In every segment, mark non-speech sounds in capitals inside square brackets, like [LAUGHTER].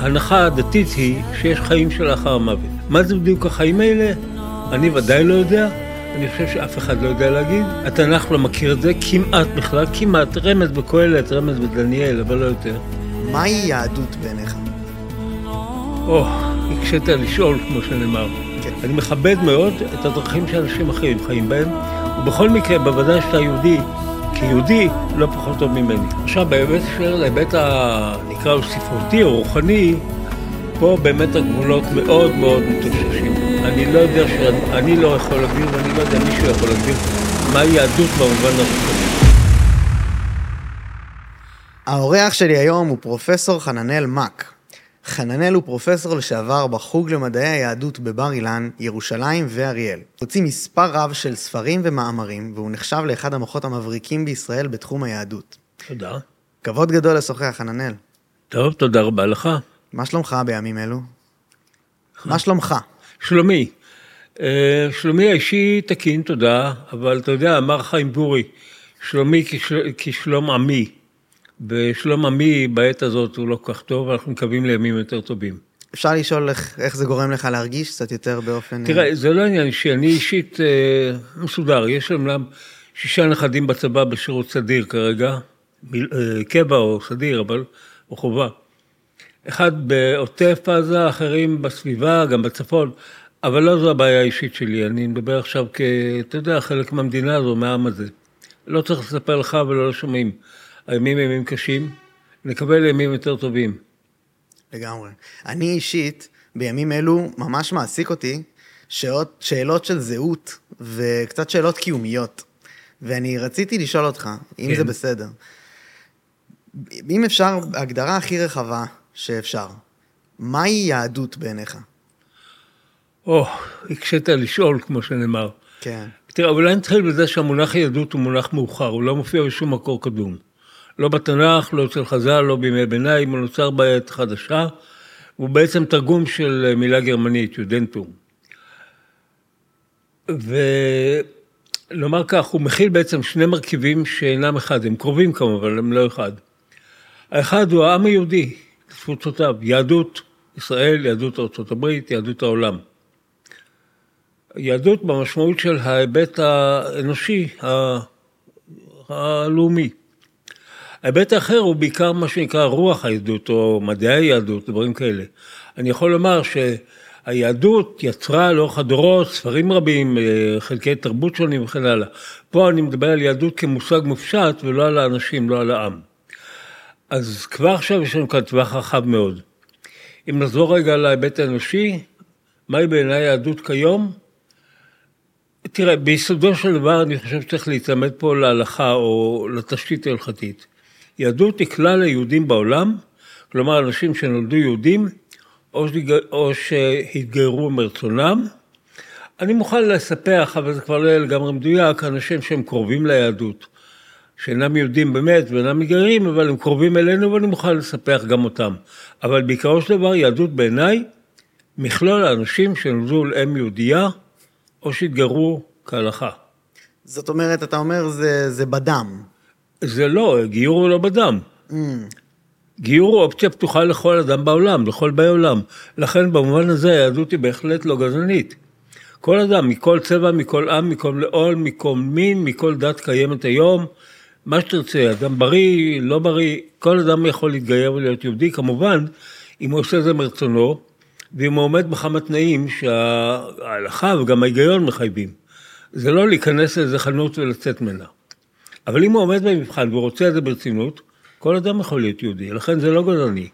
ההנחה הדתית היא שיש חיים שלאחר המוות. מה זה בדיוק החיים האלה? אני ודאי לא יודע, אני חושב שאף אחד לא יודע להגיד. התנ"ך לא מכיר את זה כמעט בכלל, כמעט רמז בקהלת, רמז בדניאל, אבל לא יותר. מהי יהדות בעיניך? או, הקשית לשאול, כמו שנאמר. כן. אני מכבד מאוד את הדרכים שאנשים אחרים חיים בהם, ובכל מקרה, בוודאי שאתה יהודי, כיהודי, לא פחות טוב ממני. עכשיו, בהיבט של ההיבט ה... נקרא לו ספרותי או רוחני, פה באמת הגבולות מאוד מאוד מטוששים. אני לא יודע, ש... אני לא יכול להגדיר, ואני לא יודע מישהו יכול להגדיר, מהי יהדות במובן הרוחני. האורח שלי היום הוא פרופסור חננאל מאק. חננאל הוא פרופסור לשעבר בחוג למדעי היהדות בבר אילן, ירושלים ואריאל. הוציא מספר רב של ספרים ומאמרים, והוא נחשב לאחד המוחות המבריקים בישראל בתחום היהדות. תודה. כבוד גדול לשוחח, חננאל. טוב, תודה רבה לך. מה שלומך בימים אלו? מה שלומך? שלומי. אה, שלומי האישי תקין, תודה, אבל אתה יודע, אמר חיים גורי, שלומי כשל... כשלום עמי. ושלום עמי בעת הזאת הוא לא כל כך טוב, אנחנו מקווים לימים יותר טובים. אפשר לשאול איך, איך זה גורם לך להרגיש קצת יותר באופן... תראה, זה לא עניין אישי, אני אישית אה, מסודר, יש אומנם שישה נכדים בצבא בשירות סדיר כרגע, מיל, אה, קבע או סדיר, אבל, או חובה. אחד בעוטף עזה, אחרים בסביבה, גם בצפון, אבל לא זו הבעיה האישית שלי, אני מדבר עכשיו כ... אתה יודע, חלק מהמדינה הזו, מהעם הזה. לא צריך לספר לך ולא לשומעים. הימים הם ימים קשים, נקבל ימים יותר טובים. לגמרי. אני אישית, בימים אלו, ממש מעסיק אותי שאות, שאלות של זהות וקצת שאלות קיומיות. ואני רציתי לשאול אותך, אם כן. זה בסדר. אם אפשר, הגדרה הכי רחבה שאפשר, מהי יהדות בעיניך? או, הקשית לשאול, כמו שנאמר. כן. תראה, אולי נתחיל בזה שהמונח יהדות הוא מונח מאוחר, הוא לא מופיע בשום מקור קדום. לא בתנ"ך, לא אצל חז"ל, לא בימי ביניים, הוא נוצר בעת חדשה. הוא בעצם תרגום של מילה גרמנית, יודנטום. ולומר כך, הוא מכיל בעצם שני מרכיבים שאינם אחד, הם קרובים כמובן, הם לא אחד. האחד הוא העם היהודי, תפוצותיו, יהדות ישראל, יהדות ארה"ב, יהדות העולם. יהדות במשמעות של ההיבט האנושי, הלאומי. ההיבט האחר הוא בעיקר מה שנקרא רוח היהדות או מדעי היהדות, דברים כאלה. אני יכול לומר שהיהדות יצרה לאורך הדורות ספרים רבים, אה, חלקי תרבות שונים וכן הלאה. פה אני מדבר על יהדות כמושג מופשט ולא על האנשים, לא על העם. אז כבר עכשיו יש לנו כאן טווח רחב מאוד. אם נחזור רגע להיבט האנושי, מהי בעיניי יהדות כיום? תראה, ביסודו של דבר אני חושב שצריך להיצמד פה להלכה או לתשתית ההלכתית. יהדות היא כלל היהודים בעולם, כלומר אנשים שנולדו יהודים או, שהתג... או שהתגיירו מרצונם. אני מוכן לספח, אבל זה כבר לא יהיה לגמרי מדויק, אנשים שהם קרובים ליהדות, שאינם יהודים באמת ואינם מתגיירים, אבל הם קרובים אלינו ואני מוכן לספח גם אותם. אבל בעיקרו של דבר יהדות בעיניי, מכלול האנשים שנולדו לאם יהודייה, או שהתגיירו כהלכה. זאת אומרת, אתה אומר, זה, זה בדם. זה לא, גיור הוא לא בדם. Mm, גיור הוא אופציה פתוחה לכל אדם בעולם, לכל באי עולם. לכן במובן הזה היהדות היא בהחלט לא גזענית. כל אדם, מכל צבע, מכל עם, מכל לאום, מכל מין, מכל דת קיימת היום, מה שתרצה, אדם בריא, לא בריא, כל אדם יכול להתגייר ולהיות יהודי, כמובן, אם הוא עושה זה מרצונו, ואם הוא עומד בכמה תנאים שההלכה וגם ההיגיון מחייבים. זה לא להיכנס לאיזה חנות ולצאת ממנה. אבל אם הוא עומד במבחן והוא רוצה את זה ברצינות, כל אדם יכול להיות יהודי, לכן זה לא גזעני.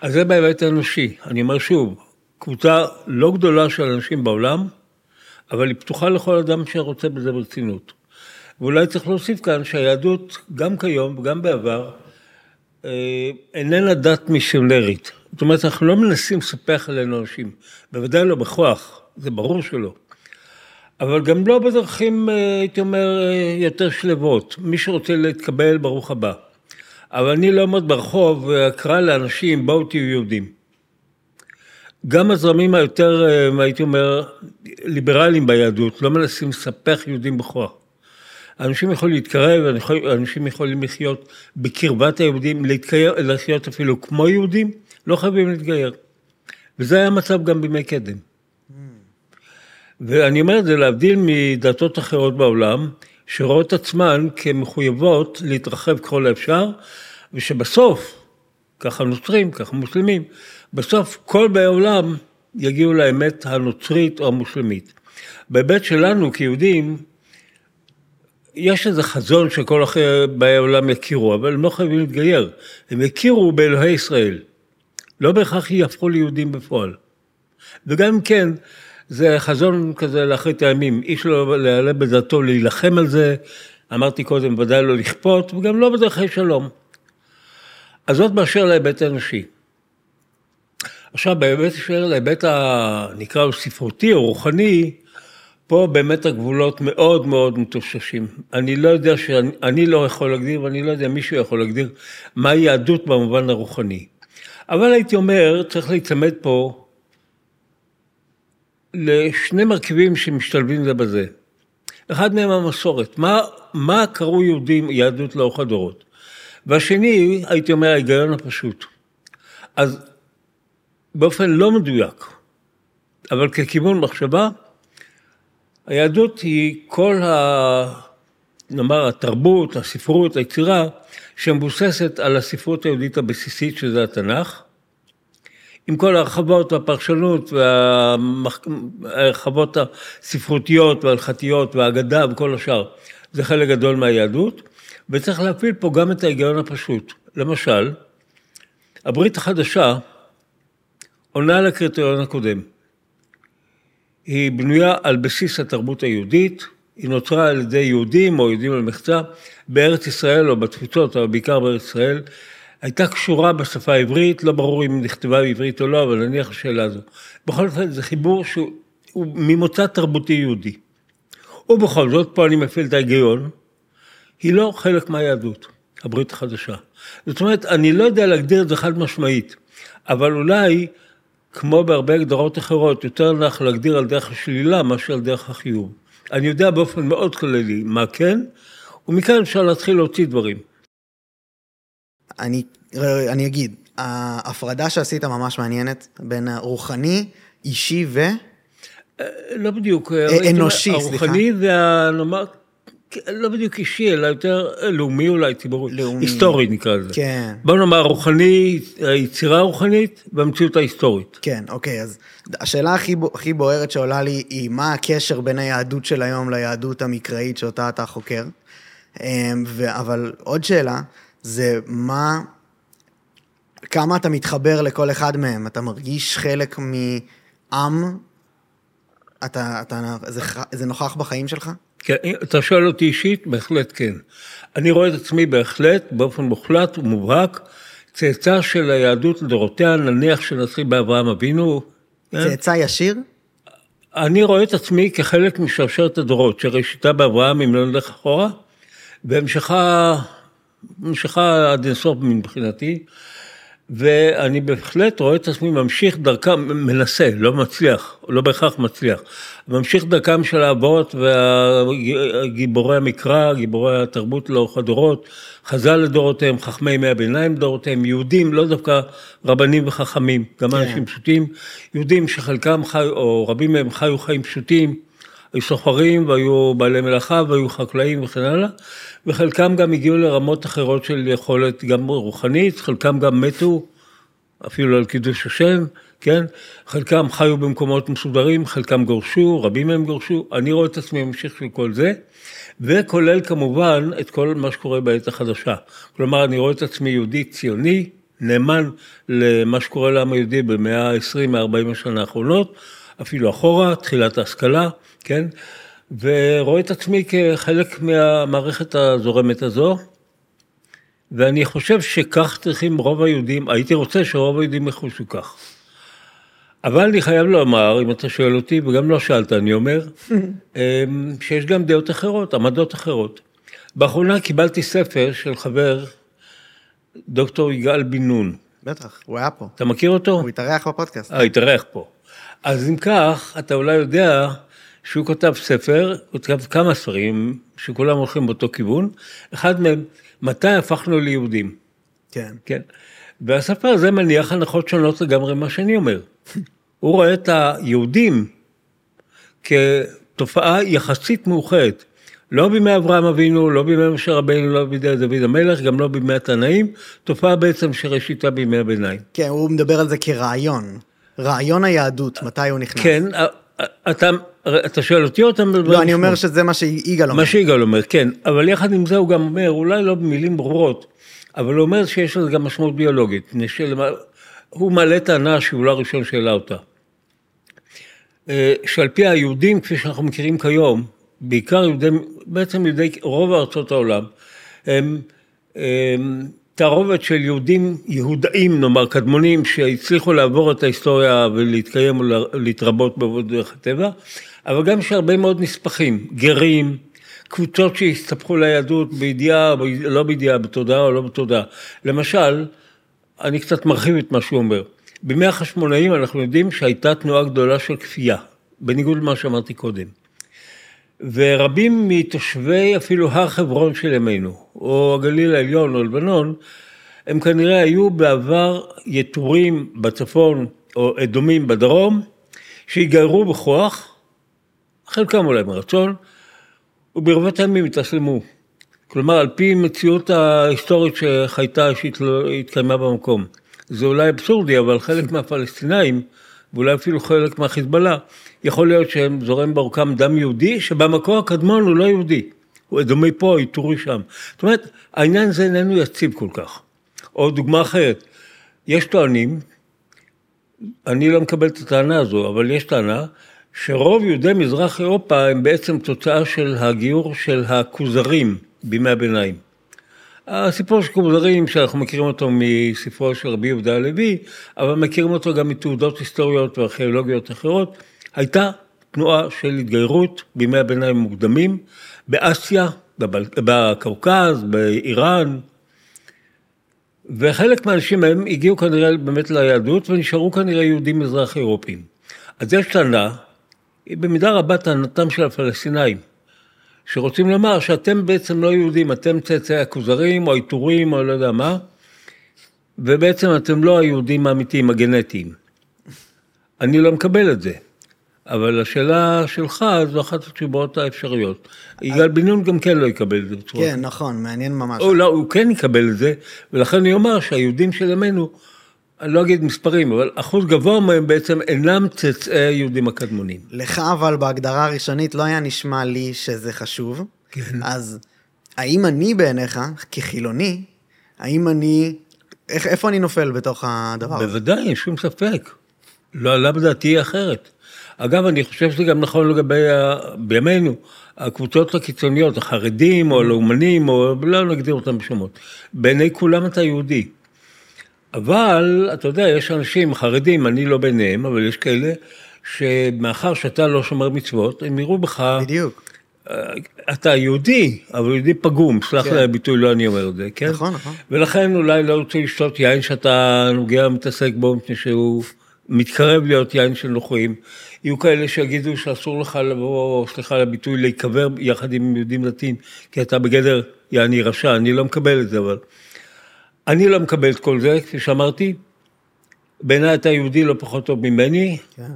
אז זה בהיבט האנושי. אני אומר שוב, קבוצה לא גדולה של אנשים בעולם, אבל היא פתוחה לכל אדם שרוצה בזה ברצינות. ואולי צריך להוסיף כאן שהיהדות, גם כיום וגם בעבר, אה, איננה דת מיסיונרית. זאת אומרת, אנחנו לא מנסים לספח עלינו אנשים, בוודאי לא בכוח, זה ברור שלא. אבל גם לא בדרכים, אה, הייתי אומר, אה, יותר שלוות. מי שרוצה להתקבל, ברוך הבא. אבל אני לא אעמוד ברחוב ואקרא לאנשים, בואו תהיו יהודים. גם הזרמים היותר, אה, הייתי אומר, ליברליים ביהדות, לא מנסים לספח יהודים בכוח. אנשים יכולים להתקרב, אנשים יכולים לחיות בקרבת היהודים, להתקרב, לחיות אפילו כמו יהודים, לא חייבים להתגייר. וזה היה המצב גם בימי קדם. ואני אומר את זה להבדיל מדתות אחרות בעולם, שרואות עצמן כמחויבות להתרחב ככל האפשר, ושבסוף, ככה נוצרים, ככה מוסלמים, בסוף כל באי עולם יגיעו לאמת הנוצרית או המוסלמית. בהיבט שלנו כיהודים, יש איזה חזון שכל אחרי באי העולם יכירו, אבל הם לא חייבים להתגייר. הם יכירו באלוהי ישראל. לא בהכרח יהפכו ליהודים בפועל. וגם כן, זה חזון כזה לאחרית הימים. איש לא יעלה בדעתו להילחם על זה, אמרתי קודם, ודאי לא לכפות, וגם לא בדרכי שלום. אז זאת באשר להיבט האנושי. עכשיו, של להיבט ה... נקרא לו ספרותי או רוחני, פה באמת הגבולות מאוד מאוד מטוששים. אני לא יודע שאני אני לא יכול להגדיר, ואני לא יודע מישהו יכול להגדיר, מהי יהדות במובן הרוחני. אבל הייתי אומר, צריך להיצמד פה לשני מרכיבים שמשתלבים זה בזה. אחד מהם המסורת, מה, מה קראו יהודים יהדות לאורך הדורות? והשני, הייתי אומר, ההיגיון הפשוט. אז באופן לא מדויק, אבל ככיוון מחשבה, היהדות היא כל ה... נאמר, התרבות, הספרות, היצירה, שמבוססת על הספרות היהודית הבסיסית, שזה התנ"ך, עם כל ההרחבות והפרשנות וההרחבות הספרותיות וההלכתיות והאגדה וכל השאר. זה חלק גדול מהיהדות, וצריך להפעיל פה גם את ההיגיון הפשוט. למשל, הברית החדשה עונה לקריטריון הקודם. היא בנויה על בסיס התרבות היהודית, היא נוצרה על ידי יהודים או יהודים על מחצה בארץ ישראל או בתפוצות, אבל בעיקר בארץ ישראל. הייתה קשורה בשפה העברית, לא ברור אם נכתבה בעברית או לא, אבל נניח השאלה הזו. בכל אופן, זה חיבור שהוא ממוצא תרבותי יהודי. ובכל זאת, פה אני מפעיל את ההיגיון, היא לא חלק מהיהדות, הברית החדשה. זאת אומרת, אני לא יודע להגדיר את זה חד משמעית, אבל אולי, כמו בהרבה הגדרות אחרות, יותר נח להגדיר על דרך השלילה מאשר על דרך החיוב. אני יודע באופן מאוד כללי מה כן, ומכאן אפשר להתחיל להוציא דברים. אני, אני אגיד, ההפרדה שעשית ממש מעניינת בין הרוחני, אישי ו... אה, לא בדיוק. אה, אנושי, סליחה. הרוחני והנאמר, לא בדיוק אישי, אלא יותר לאומי אולי, ציבורי. לאומי. היסטורי נקרא לזה. כן. בוא נאמר רוחני, היצירה הרוחנית והמציאות ההיסטורית. כן, אוקיי, אז השאלה הכי, הכי בוערת שעולה לי היא מה הקשר בין היהדות של היום ליהדות המקראית שאותה אתה חוקר. אמ, אבל עוד שאלה, זה מה, כמה אתה מתחבר לכל אחד מהם, אתה מרגיש חלק מעם, אתה, אתה, זה, זה נוכח בחיים שלך? כן, אתה שואל אותי אישית? בהחלט כן. אני רואה את עצמי בהחלט, באופן מוחלט ומובהק, צאצא של היהדות לדורותיה, נניח שנתחיל באברהם אבינו. כן? צאצא ישיר? אני רואה את עצמי כחלק משרשרת הדורות, שראשיתה באברהם, אם לא נלך אחורה, והמשכה נמשכה עד אינסוף מבחינתי, ואני בהחלט רואה את עצמי ממשיך דרכם, מנסה, לא מצליח, לא בהכרח מצליח, ממשיך דרכם של האבות וגיבורי המקרא, גיבורי התרבות לאורך הדורות, חז"ל לדורותיהם, חכמי ימי הביניים לדורותיהם, יהודים, לא דווקא רבנים וחכמים, גם כן. אנשים פשוטים, יהודים שחלקם חיו, או רבים מהם חיו חיים פשוטים, היו סוחרים והיו בעלי מלאכה והיו חקלאים וכן הלאה, וחלקם גם הגיעו לרמות אחרות של יכולת גם רוחנית, חלקם גם מתו, אפילו על קידוש השם, כן? חלקם חיו במקומות מסודרים, חלקם גורשו, רבים מהם גורשו, אני רואה את עצמי ממשיך של כל זה, וכולל כמובן את כל מה שקורה בעת החדשה. כלומר, אני רואה את עצמי יהודי ציוני, נאמן למה שקורה לעם היהודי במאה ה-20, 40 השנה האחרונות, אפילו אחורה, תחילת ההשכלה, כן? ורואה את עצמי כחלק מהמערכת הזורמת הזו, ואני חושב שכך צריכים רוב היהודים, הייתי רוצה שרוב היהודים יחושו כך. אבל אני חייב לומר, אם אתה שואל אותי, וגם לא שאלת, אני אומר, [LAUGHS] אמ, שיש גם דעות אחרות, עמדות אחרות. באחרונה קיבלתי ספר של חבר, דוקטור יגאל בן נון. בטח, הוא היה פה. אתה מכיר אותו? הוא התארח בפודקאסט. אה, התארח פה. אז אם כך, אתה אולי יודע שהוא כתב ספר, הוא כתב כמה ספרים, שכולם הולכים באותו כיוון, אחד מהם, מתי הפכנו ליהודים? כן. כן. והספר הזה מניח הנחות שונות לגמרי ממה שאני אומר. [LAUGHS] הוא רואה את היהודים כתופעה יחסית מאוחרת. לא בימי אברהם אבינו, לא בימי משה רבינו, לא בידי דוד המלך, גם לא בימי התנאים, תופעה בעצם שראשיתה בימי הביניים. כן, הוא מדבר על זה כרעיון. רעיון היהדות, מתי הוא נכנס? כן, אתה, אתה שואל אותי או אתה מדבר? לא, אני אומר שזה מה שיגאל אומר. מה שיגאל אומר, כן. אבל יחד עם זה הוא גם אומר, אולי לא במילים ברורות, אבל הוא אומר שיש לזה גם משמעות ביולוגית. הוא מעלה טענה שהוא לא הראשון שהעלה אותה. אה, שעל פי היהודים, כפי שאנחנו מכירים כיום, בעיקר יהודי, בעצם יהודי רוב ארצות העולם, הם, הם תערובת של יהודים יהודאים, נאמר, קדמונים, שהצליחו לעבור את ההיסטוריה ולהתקיים ולהתרבות בעבודת הטבע, אבל גם יש הרבה מאוד נספחים, גרים, קבוצות שהסתבכו ליהדות בידיעה, לא בידיעה, בתודעה או לא בתודעה. למשל, אני קצת מרחיב את מה שהוא אומר. בימי החשמונאים אנחנו יודעים שהייתה תנועה גדולה של כפייה, בניגוד למה שאמרתי קודם. ורבים מתושבי אפילו הר חברון של ימינו, או הגליל העליון או לבנון, הם כנראה היו בעבר יתורים בצפון או אדומים בדרום, שהתגיירו בכוח, חלקם אולי מרצון, וברבות הימים התאסלמו. כלומר, על פי מציאות ההיסטורית שחייתה שהתקיימה במקום. זה אולי אבסורדי, אבל חלק מהפלסטינאים, ואולי אפילו חלק מהחיזבאללה, יכול להיות שהם זורם בעורקם דם יהודי, שבמקור הקדמון הוא לא יהודי. הוא אדומי פה, איתורי שם. זאת אומרת, העניין הזה איננו יציב כל כך. או דוגמה אחרת, יש טוענים, אני לא מקבל את הטענה הזו, אבל יש טענה, שרוב יהודי מזרח אירופה הם בעצם תוצאה של הגיור של הכוזרים בימי הביניים. הסיפור של כוזרים, שאנחנו מכירים אותו מספרו של רבי יהודה הלוי, אבל מכירים אותו גם מתעודות היסטוריות וארכיאולוגיות אחרות, הייתה תנועה של התגיירות בימי הביניים המוקדמים, באסיה, בקווקז, באיראן, וחלק מהאנשים מהם הגיעו כנראה באמת ליהדות ונשארו כנראה יהודים מזרח אירופיים. אז יש טענה, היא במידה רבה טענתם של הפלסטינאים, שרוצים לומר שאתם בעצם לא יהודים, אתם צאצאי הכוזרים או העיטורים או לא יודע מה, ובעצם אתם לא היהודים האמיתיים, הגנטיים. אני לא מקבל את זה. אבל השאלה שלך זו אחת התשובות האפשריות. יגאל בן נון גם כן לא יקבל את זה בצורה. כן, נכון, מעניין ממש. או לא, הוא כן יקבל את זה, ולכן אני אומר שהיהודים של ימינו, אני לא אגיד מספרים, אבל אחוז גבוה מהם בעצם אינם צאצאי היהודים הקדמונים. לך אבל בהגדרה הראשונית לא היה נשמע לי שזה חשוב. כן. אז האם אני בעיניך, כחילוני, האם אני, איך, איפה אני נופל בתוך הדבר הזה? בוודאי, אין שום ספק. לא עלה בדעתי אחרת. אגב, אני חושב שזה גם נכון לגבי, ה... בימינו, הקבוצות הקיצוניות, החרדים או הלאומנים, או לא נגדיר אותם בשמות. בעיני כולם אתה יהודי. אבל, אתה יודע, יש אנשים חרדים, אני לא ביניהם, אבל יש כאלה, שמאחר שאתה לא שומר מצוות, הם יראו בך... בדיוק. אה, אתה יהודי, אבל יהודי פגום, סלח כן. לי הביטוי, לא אני אומר את זה, כן? נכון, נכון. ולכן אולי לא רוצה לשתות יין שאתה נוגע מתעסק בו, מפני שהוא מתקרב להיות יין של נוכרים. יהיו כאלה שיגידו שאסור לך לבוא, סליחה על הביטוי, להיקבר יחד עם יהודים דתיים, כי אתה בגדר יעני רשע, אני לא מקבל את זה, אבל... אני לא מקבל את כל זה, כפי שאמרתי. בעיניי אתה יהודי לא פחות טוב ממני. כן.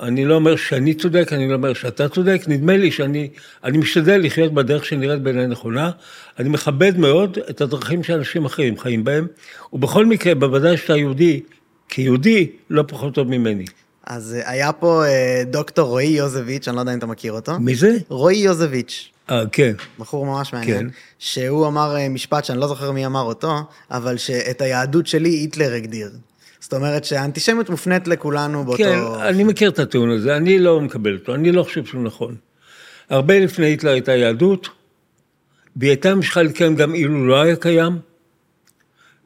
אני לא אומר שאני צודק, אני לא אומר שאתה צודק, נדמה לי שאני אני משתדל לחיות בדרך שנראית בעיניי נכונה. אני מכבד מאוד את הדרכים שאנשים אחרים חיים בהם, ובכל מקרה, בוודאי שאתה יהודי, כיהודי, לא פחות טוב ממני. אז אה, היה פה אה, דוקטור רועי יוזביץ', אני לא יודע אם אתה מכיר אותו. מי זה? רועי יוזביץ'. אה, כן. בחור ממש מעניין. כן. שהוא אמר אה, משפט שאני לא זוכר מי אמר אותו, אבל שאת היהדות שלי היטלר הגדיר. זאת אומרת שהאנטישמיות מופנית לכולנו באותו... כן, אני מכיר את הטיעון הזה, אני לא מקבל אותו, אני לא חושב שהוא נכון. הרבה לפני היטלר הייתה יהדות, והיא הייתה ממשיכה להתקיים גם אילו לא היה קיים.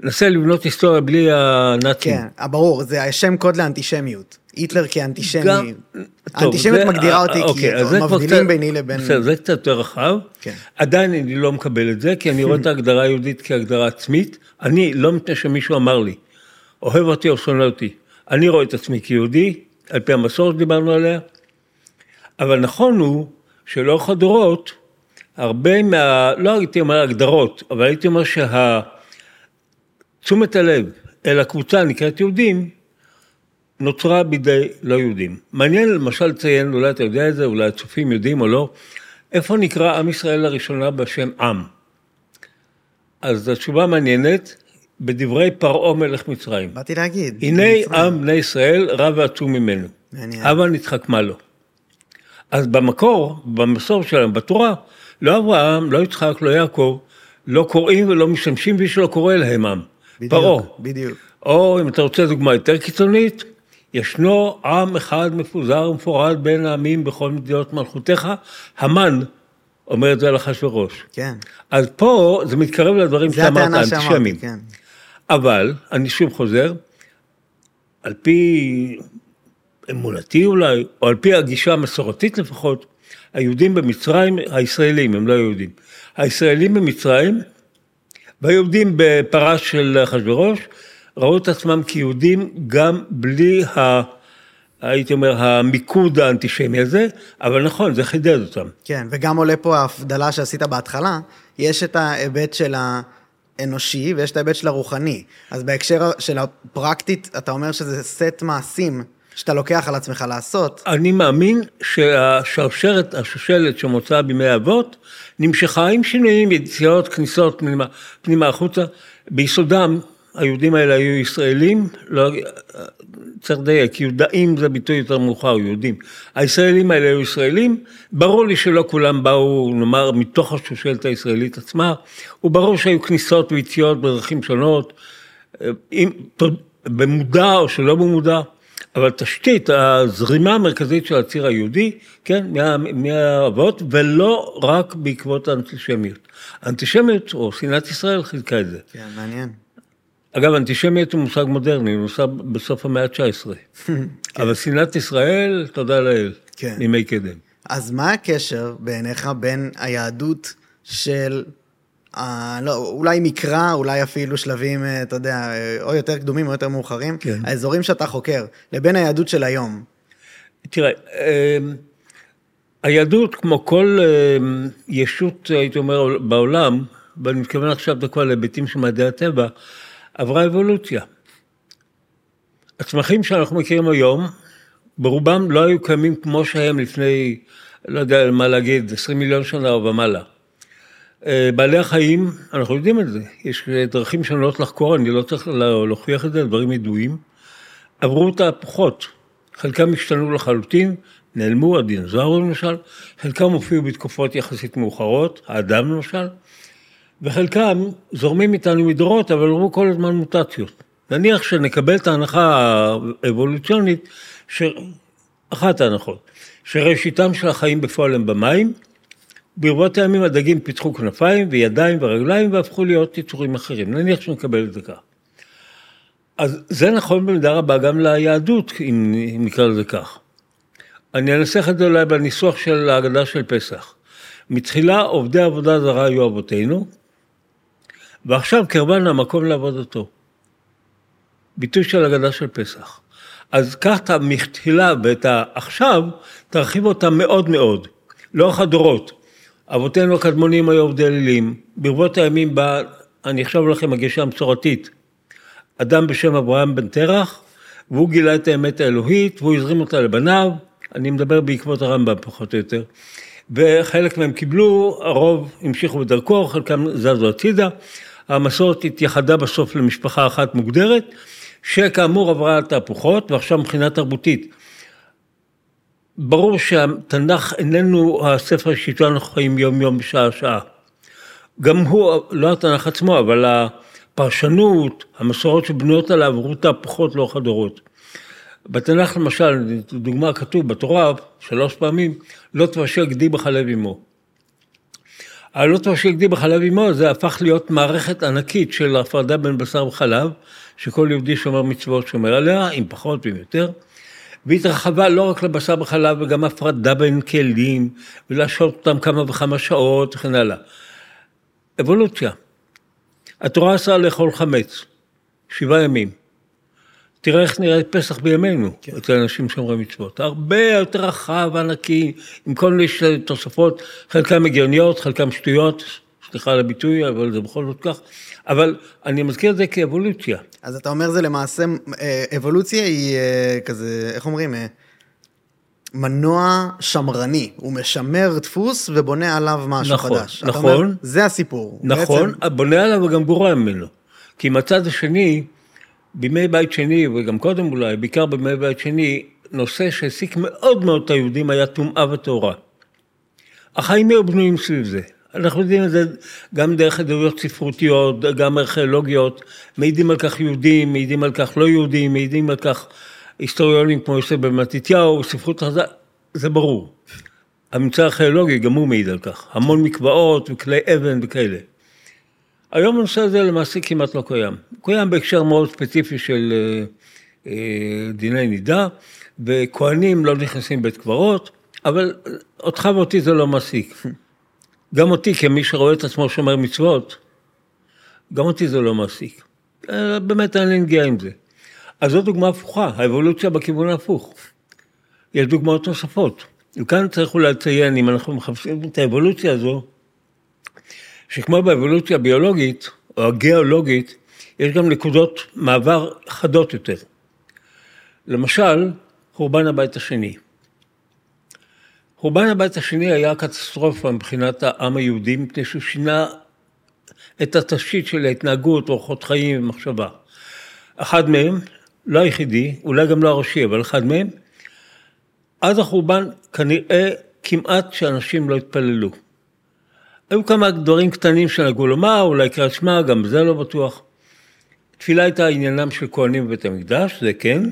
נסה לבנות היסטוריה בלי הנאצים. כן, ברור, זה השם קוד לאנטישמיות. היטלר כאנטישמי. גם... האנטישמיות מגדירה אותי אוקיי, כי מבדילים ביני לבין... בסדר, זה קצת יותר רחב. כן. עדיין אני לא מקבל את זה, כי אני רואה את ההגדרה היהודית כהגדרה עצמית. אני, לא מפני שמישהו אמר לי, אוהב אותי או שונא אותי. אני רואה את עצמי כיהודי, על פי המסורת שדיברנו עליה. אבל נכון הוא שלאורך הדורות, הרבה מה... לא הייתי אומר הגדרות, אבל הייתי אומר שהתשומת הלב אל הקבוצה הנקראת יהודים, נוצרה בידי לא יהודים. מעניין למשל לציין, אולי אתה יודע את זה, אולי הצופים יודעים או לא, איפה נקרא עם ישראל לראשונה בשם עם? אז התשובה מעניינת, בדברי פרעה מלך מצרים. באתי להגיד. הנה מצרים. עם בני ישראל רב ועצום ממנו. מעניין. הבה נתחכמה לו. אז במקור, במסור שלהם, בתורה, לא אברהם, לא יצחק, לא יעקב, לא קוראים ולא משתמשים מי שלא קורא להם עם. בדיוק, פרעה. בדיוק. או אם אתה רוצה דוגמה יותר קיצונית, ישנו עם אחד מפוזר ומפורד בין העמים בכל מדינות מלכותיך, המן אומר את זה על אחשוורוש. כן. אז פה זה מתקרב לדברים זה שאמרת, אנטישמים. כן. אבל, אני שוב חוזר, על פי אמונתי אולי, או על פי הגישה המסורתית לפחות, היהודים במצרים, הישראלים, הם לא יהודים, הישראלים במצרים והיהודים בפרש של אחשוורוש, ראו את עצמם כיהודים גם בלי ה... הייתי אומר, המיקוד האנטישמי הזה, אבל נכון, זה חידד אותם. כן, וגם עולה פה ההבדלה שעשית בהתחלה, יש את ההיבט של האנושי ויש את ההיבט של הרוחני. אז בהקשר של הפרקטית, אתה אומר שזה סט מעשים שאתה לוקח על עצמך לעשות. אני מאמין שהשרשרת, השושלת שמוצאה בימי האבות, נמשכה עם שינויים, יציאות, כניסות פנימה, פנימה החוצה. ביסודם, היהודים האלה היו ישראלים, לא, צריך לדייק, יהודאים זה ביטוי יותר מאוחר, יהודים. הישראלים האלה היו ישראלים, ברור לי שלא כולם באו, נאמר, מתוך השושלת הישראלית עצמה, וברור שהיו כניסות ויציאות בדרכים שונות, אם, במודע או שלא במודע. אבל תשתית, הזרימה המרכזית של הציר היהודי, כן, מה, מהאבות, ולא רק בעקבות האנטישמיות. האנטישמיות, או שנאת ישראל, חילקה את זה. כן, מעניין. אגב, אנטישמיות הוא מושג מודרני, הוא נוסד בסוף המאה ה-19. [LAUGHS] אבל שנאת ישראל, תודה לאל, כן. מימי קדם. אז מה הקשר בעיניך בין היהדות של, אה, לא, אולי מקרא, אולי אפילו שלבים, אה, אתה יודע, אה, או יותר קדומים או יותר מאוחרים, כן. האזורים שאתה חוקר, לבין היהדות של היום? תראה, אמ, היהדות, כמו כל אמ, ישות, הייתי אומר, בעולם, ואני מתכוון עכשיו דווקא להיבטים של מדעי הטבע, עברה אבולוציה. הצמחים שאנחנו מכירים היום, ברובם לא היו קיימים כמו שהם לפני, לא יודע מה להגיד, 20 מיליון שנה או ומעלה. אה, בעלי החיים, אנחנו יודעים את זה, יש דרכים שונות לחקור, אני לא צריך להוכיח את זה, דברים ידועים. עברו תהפוכות, חלקם השתנו לחלוטין, נעלמו, הדינוזאורים למשל, חלקם הופיעו בתקופות יחסית מאוחרות, האדם למשל, וחלקם זורמים איתנו מדורות, אבל עברו כל הזמן מוטציות. נניח שנקבל את ההנחה האבולוציונית, ש... אחת ההנחות, שראשיתם של החיים בפועל הם במים, ברבות הימים הדגים פיתחו כנפיים וידיים ורגליים והפכו להיות יצורים אחרים, נניח שנקבל את זה כך. אז זה נכון במידה רבה גם ליהדות, אם, נקרא לזה כך. אני אנסח את זה אולי בניסוח של ההגדה של פסח. מתחילה עובדי עבודה זרה היו אבותינו, ועכשיו קרבן המקום לעבודתו. ביטוי של הגדה של פסח. אז קח את המתחילה ואת העכשיו, תרחיב אותה מאוד מאוד, לאורך הדורות. אבותינו הקדמונים היו עובדי אלילים, ברבות הימים בא, אני אחשוב לכם, הגישה המסורתית, אדם בשם אברהם בן תרח, והוא גילה את האמת האלוהית, והוא הזרים אותה לבניו, אני מדבר בעקבות הרמב"ם פחות או יותר, וחלק מהם קיבלו, הרוב המשיכו בדרכו, חלקם זזו הצידה, המסורת התייחדה בסוף למשפחה אחת מוגדרת, שכאמור עברה תהפוכות, ועכשיו מבחינה תרבותית. ברור שהתנ"ך איננו הספר שאיתו אנחנו חיים יום יום בשעה שעה. גם הוא, לא התנ"ך עצמו, אבל הפרשנות, המסורות שבנויות עליו עברו תהפוכות לאורך הדורות. בתנ"ך למשל, דוגמה כתוב בתורה שלוש פעמים, לא תבשל גדי בחלב אמו. הלא תבשל גדי בחלב אמו זה הפך להיות מערכת ענקית של הפרדה בין בשר וחלב, שכל יהודי שומר מצוות שומר עליה, עם פחות ועם יותר. והתרחבה לא רק לבשר בחלב, וגם הפרדה בין כלים, ולהשעות אותם כמה וכמה שעות וכן הלאה. אבולוציה. התורה אסרה לאכול חמץ, שבעה ימים. תראה איך נראה פסח בימינו, כן. אצל אנשים שומרי מצוות. הרבה יותר רחב, ענקי, עם כל מיני תוספות, חלקם הגיוניות, חלקם שטויות, סליחה על הביטוי, אבל זה בכל זאת כך. אבל אני מזכיר את זה כאבולוציה. אז אתה אומר זה למעשה, אה, אבולוציה היא אה, כזה, איך אומרים? אה, מנוע שמרני, הוא משמר דפוס ובונה עליו משהו נכון, חדש. נכון. אומר, זה הסיפור. נכון, בעצם, בונה עליו וגם גורע ממנו. כי מהצד השני, בימי בית שני, וגם קודם אולי, בעיקר בימי בית שני, נושא שהעסיק מאוד מאוד את היהודים היה טומאה וטהרה. החיים היו בנויים סביב זה. אנחנו יודעים את זה גם דרך עדויות ספרותיות, גם ארכיאולוגיות, מעידים על כך יהודים, מעידים על כך לא יהודים, מעידים על כך היסטוריונים כמו יוסף בן מתתיהו, ספרות חז"ל, זה ברור. הממצא הארכיאולוגי גם הוא מעיד על כך, המון מקוואות וכלי אבן וכאלה. היום הנושא הזה למעשה כמעט לא קיים. קיים בהקשר מאוד ספציפי של אה, אה, דיני נידה, וכהנים לא נכנסים בית קברות, אבל אותך ואותי זה לא מעסיק. גם אותי, כמי שרואה את עצמו שומר מצוות, גם אותי זה לא מעסיק. אה, באמת אין לי נגיעה עם זה. אז זו דוגמה הפוכה, האבולוציה בכיוון ההפוך. יש דוגמאות נוספות. וכאן צריך אולי לציין, אם אנחנו מחפשים את האבולוציה הזו, שכמו באבולוציה הביולוגית, או הגיאולוגית, יש גם נקודות מעבר חדות יותר. למשל, חורבן הבית השני. חורבן הבית השני היה קטסטרופה מבחינת העם היהודי, מפני שהוא שינה את התשתית של ההתנהגות, אורחות חיים ומחשבה. אחד מהם, לא היחידי, אולי גם לא הראשי, אבל אחד מהם, עד החורבן כנראה כמעט שאנשים לא התפללו. היו כמה דברים קטנים שנהגו לומר, אולי קריאת שמע, גם זה לא בטוח. תפילה הייתה עניינם של כהנים בבית המקדש, זה כן,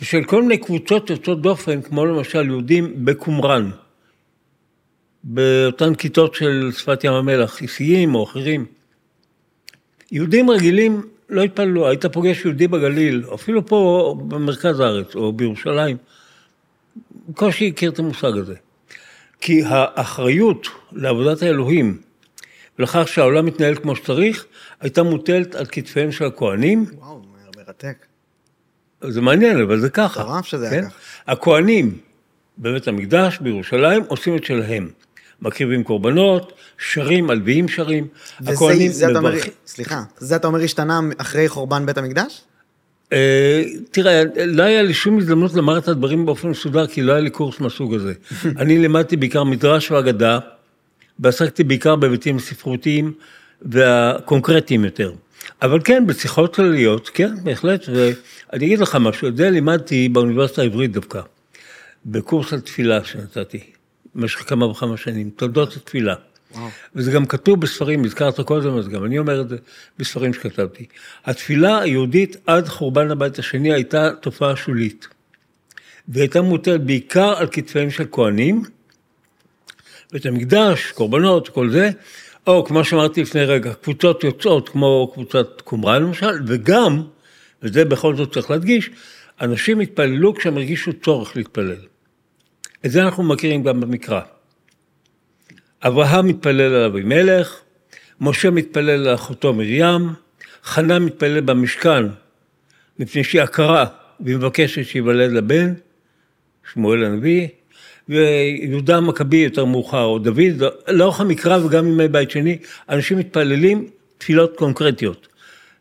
ושל כל מיני קבוצות יוצאות דופן, כמו למשל יהודים בקומראן, באותן כיתות של שפת ים המלח, איסיים או אחרים. יהודים רגילים לא התפללו, היית פוגש יהודי בגליל, אפילו פה במרכז הארץ או בירושלים, בקושי הכיר את המושג הזה. כי האחריות לעבודת האלוהים ולכך שהעולם מתנהל כמו שצריך, הייתה מוטלת על כתפיהם של הכוהנים. וואו, מרתק. זה מעניין, אבל זה ככה. מטורף שזה כן? היה ככה. הכוהנים בבית המקדש בירושלים עושים את שלהם. מקריבים קורבנות, שרים, הלוויים שרים. הכוהנים וזה זה אתה אומר, מברכים. סליחה, זה אתה אומר השתנה אחרי חורבן בית המקדש? אה, תראה, לא היה לי שום הזדמנות לומר את הדברים באופן מסודר, כי לא היה לי קורס מהסוג הזה. [LAUGHS] אני לימדתי בעיקר מדרש ואגדה, ועסקתי בעיקר בהיבטים ספרותיים והקונקרטיים יותר. אבל כן, בשיחות כלליות, כן, בהחלט, ואני אגיד לך משהו, את זה לימדתי באוניברסיטה העברית דווקא, בקורס על תפילה שנתתי, במשך כמה וכמה שנים, תולדות התפילה. וזה גם כתוב בספרים, הזכרת קודם, אז גם אני אומר את זה בספרים שכתבתי. התפילה היהודית עד חורבן הבית השני הייתה תופעה שולית. והיא הייתה מוטלת בעיקר על כתפיהם של כהנים, בית המקדש, קורבנות, כל זה, או כמו שאמרתי לפני רגע, קבוצות יוצאות כמו קבוצת קומראן למשל, וגם, וזה בכל זאת צריך להדגיש, אנשים התפללו כשהם הרגישו צורך להתפלל. את זה אנחנו מכירים גם במקרא. אברהם מתפלל על אבימלך, משה מתפלל על אחותו מרים, חנה מתפלל במשכן מפני שהיא עקרה והיא מבקשת שייוולד לה בן, שמואל הנביא, ויהודה המכבי יותר מאוחר, או דוד, לאורך המקרא וגם ימי בית שני, אנשים מתפללים תפילות קונקרטיות.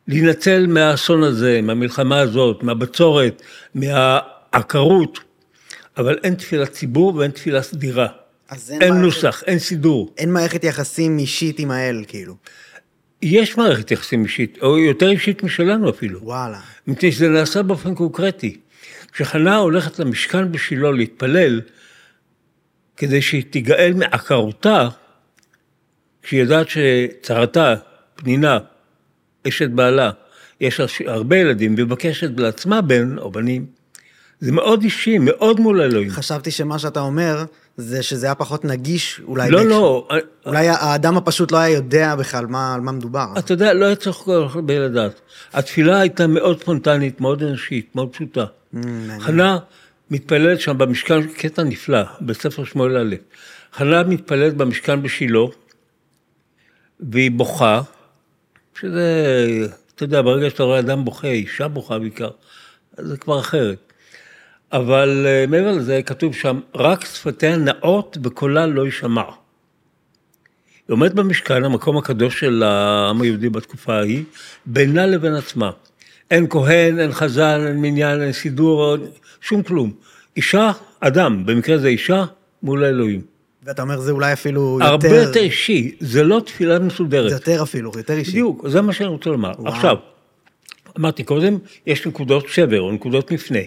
להינצל מהאסון הזה, מהמלחמה הזאת, מהבצורת, מהעקרות, אבל אין תפילת ציבור ואין תפילה סדירה. אז אין מערכת- נוסח, אין סידור. אין מערכת יחסים אישית עם האל, כאילו. יש מערכת יחסים אישית, או יותר אישית משלנו אפילו. וואלה. מפני שזה נעשה באופן קונקרטי. כשחנה הולכת למשכן בשילה להתפלל, כדי שהיא תיגאל מעקרותה, כשהיא יודעת שצרתה, פנינה, אשת בעלה, יש לה הרבה ילדים, והיא מבקשת לעצמה בן או בנים, זה מאוד אישי, מאוד מול אלוהים. חשבתי שמה שאתה אומר, זה שזה היה פחות נגיש, אולי... לא, לא, אולי האדם הפשוט לא היה יודע בכלל מה, על מה מדובר. אתה יודע, לא היה צריך כל כך הרבה לדעת. התפילה הייתה מאוד ספונטנית, מאוד אנושית, מאוד פשוטה. Mm. חנה מתפללת שם במשכן, קטע נפלא, בספר שמואל א'. חנה מתפללת במשכן בשילה, והיא בוכה, שזה אתה יודע, ברגע שאתה רואה אדם בוכה, אישה בוכה בעיקר, זה כבר אחרת. אבל אה, מעבר לזה, כתוב שם, רק שפתיה נאות וקולה לא יישמע. היא עומדת במשכן, המקום הקדוש של העם היהודי בתקופה ההיא, בינה לבין עצמה. אין כהן, אין חזן, אין מניין, אין סידור, שום כלום. אישה, אדם, במקרה זה אישה, מול האלוהים. ואתה אומר, זה אולי אפילו יותר... הרבה יותר אישי, זה לא תפילה מסודרת. זה יותר אפילו, יותר אישי. בדיוק, זה מה שאני רוצה לומר. וואו. עכשיו, אמרתי קודם, יש נקודות שבר או נקודות מפנה.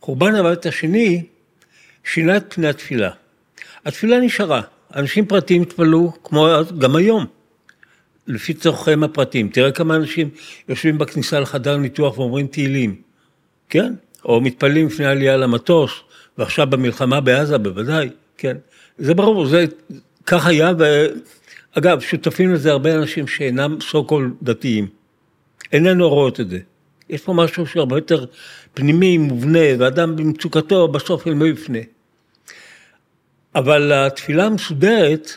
חורבן הבית השני שינה את פני התפילה. התפילה נשארה, אנשים פרטיים התפללו כמו גם היום, לפי צורכיהם הפרטיים. תראה כמה אנשים יושבים בכניסה לחדר ניתוח ואומרים תהילים, כן? או מתפללים לפני העלייה למטוס, ועכשיו במלחמה בעזה בוודאי, כן? זה ברור, זה כך היה, ואגב, שותפים לזה הרבה אנשים שאינם called דתיים. איננו רואות את זה. יש פה משהו שהרבה יותר פנימי, מובנה, ואדם במצוקתו בסוף אל מי יפנה. אבל התפילה המסודרת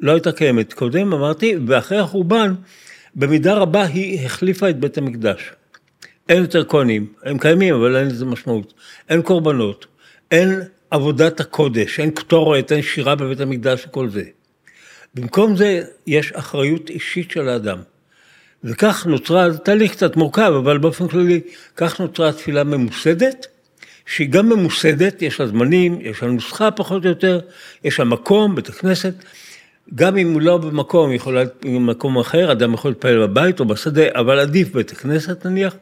לא הייתה קיימת. קודם אמרתי, ואחרי החורבן, במידה רבה היא החליפה את בית המקדש. אין יותר כהנים, הם קיימים, אבל אין לזה משמעות. אין קורבנות, אין עבודת הקודש, אין קטורת, אין שירה בבית המקדש וכל זה. במקום זה, יש אחריות אישית של האדם. וכך נוצרה, תהליך קצת מורכב, אבל באופן כללי, כך נוצרה תפילה ממוסדת, שהיא גם ממוסדת, יש לה זמנים, יש לה נוסחה פחות או יותר, יש לה מקום, בית הכנסת. גם אם הוא לא במקום, יכול להיות במקום אחר, אדם יכול להתפלל בבית או בשדה, אבל עדיף בית הכנסת נניח.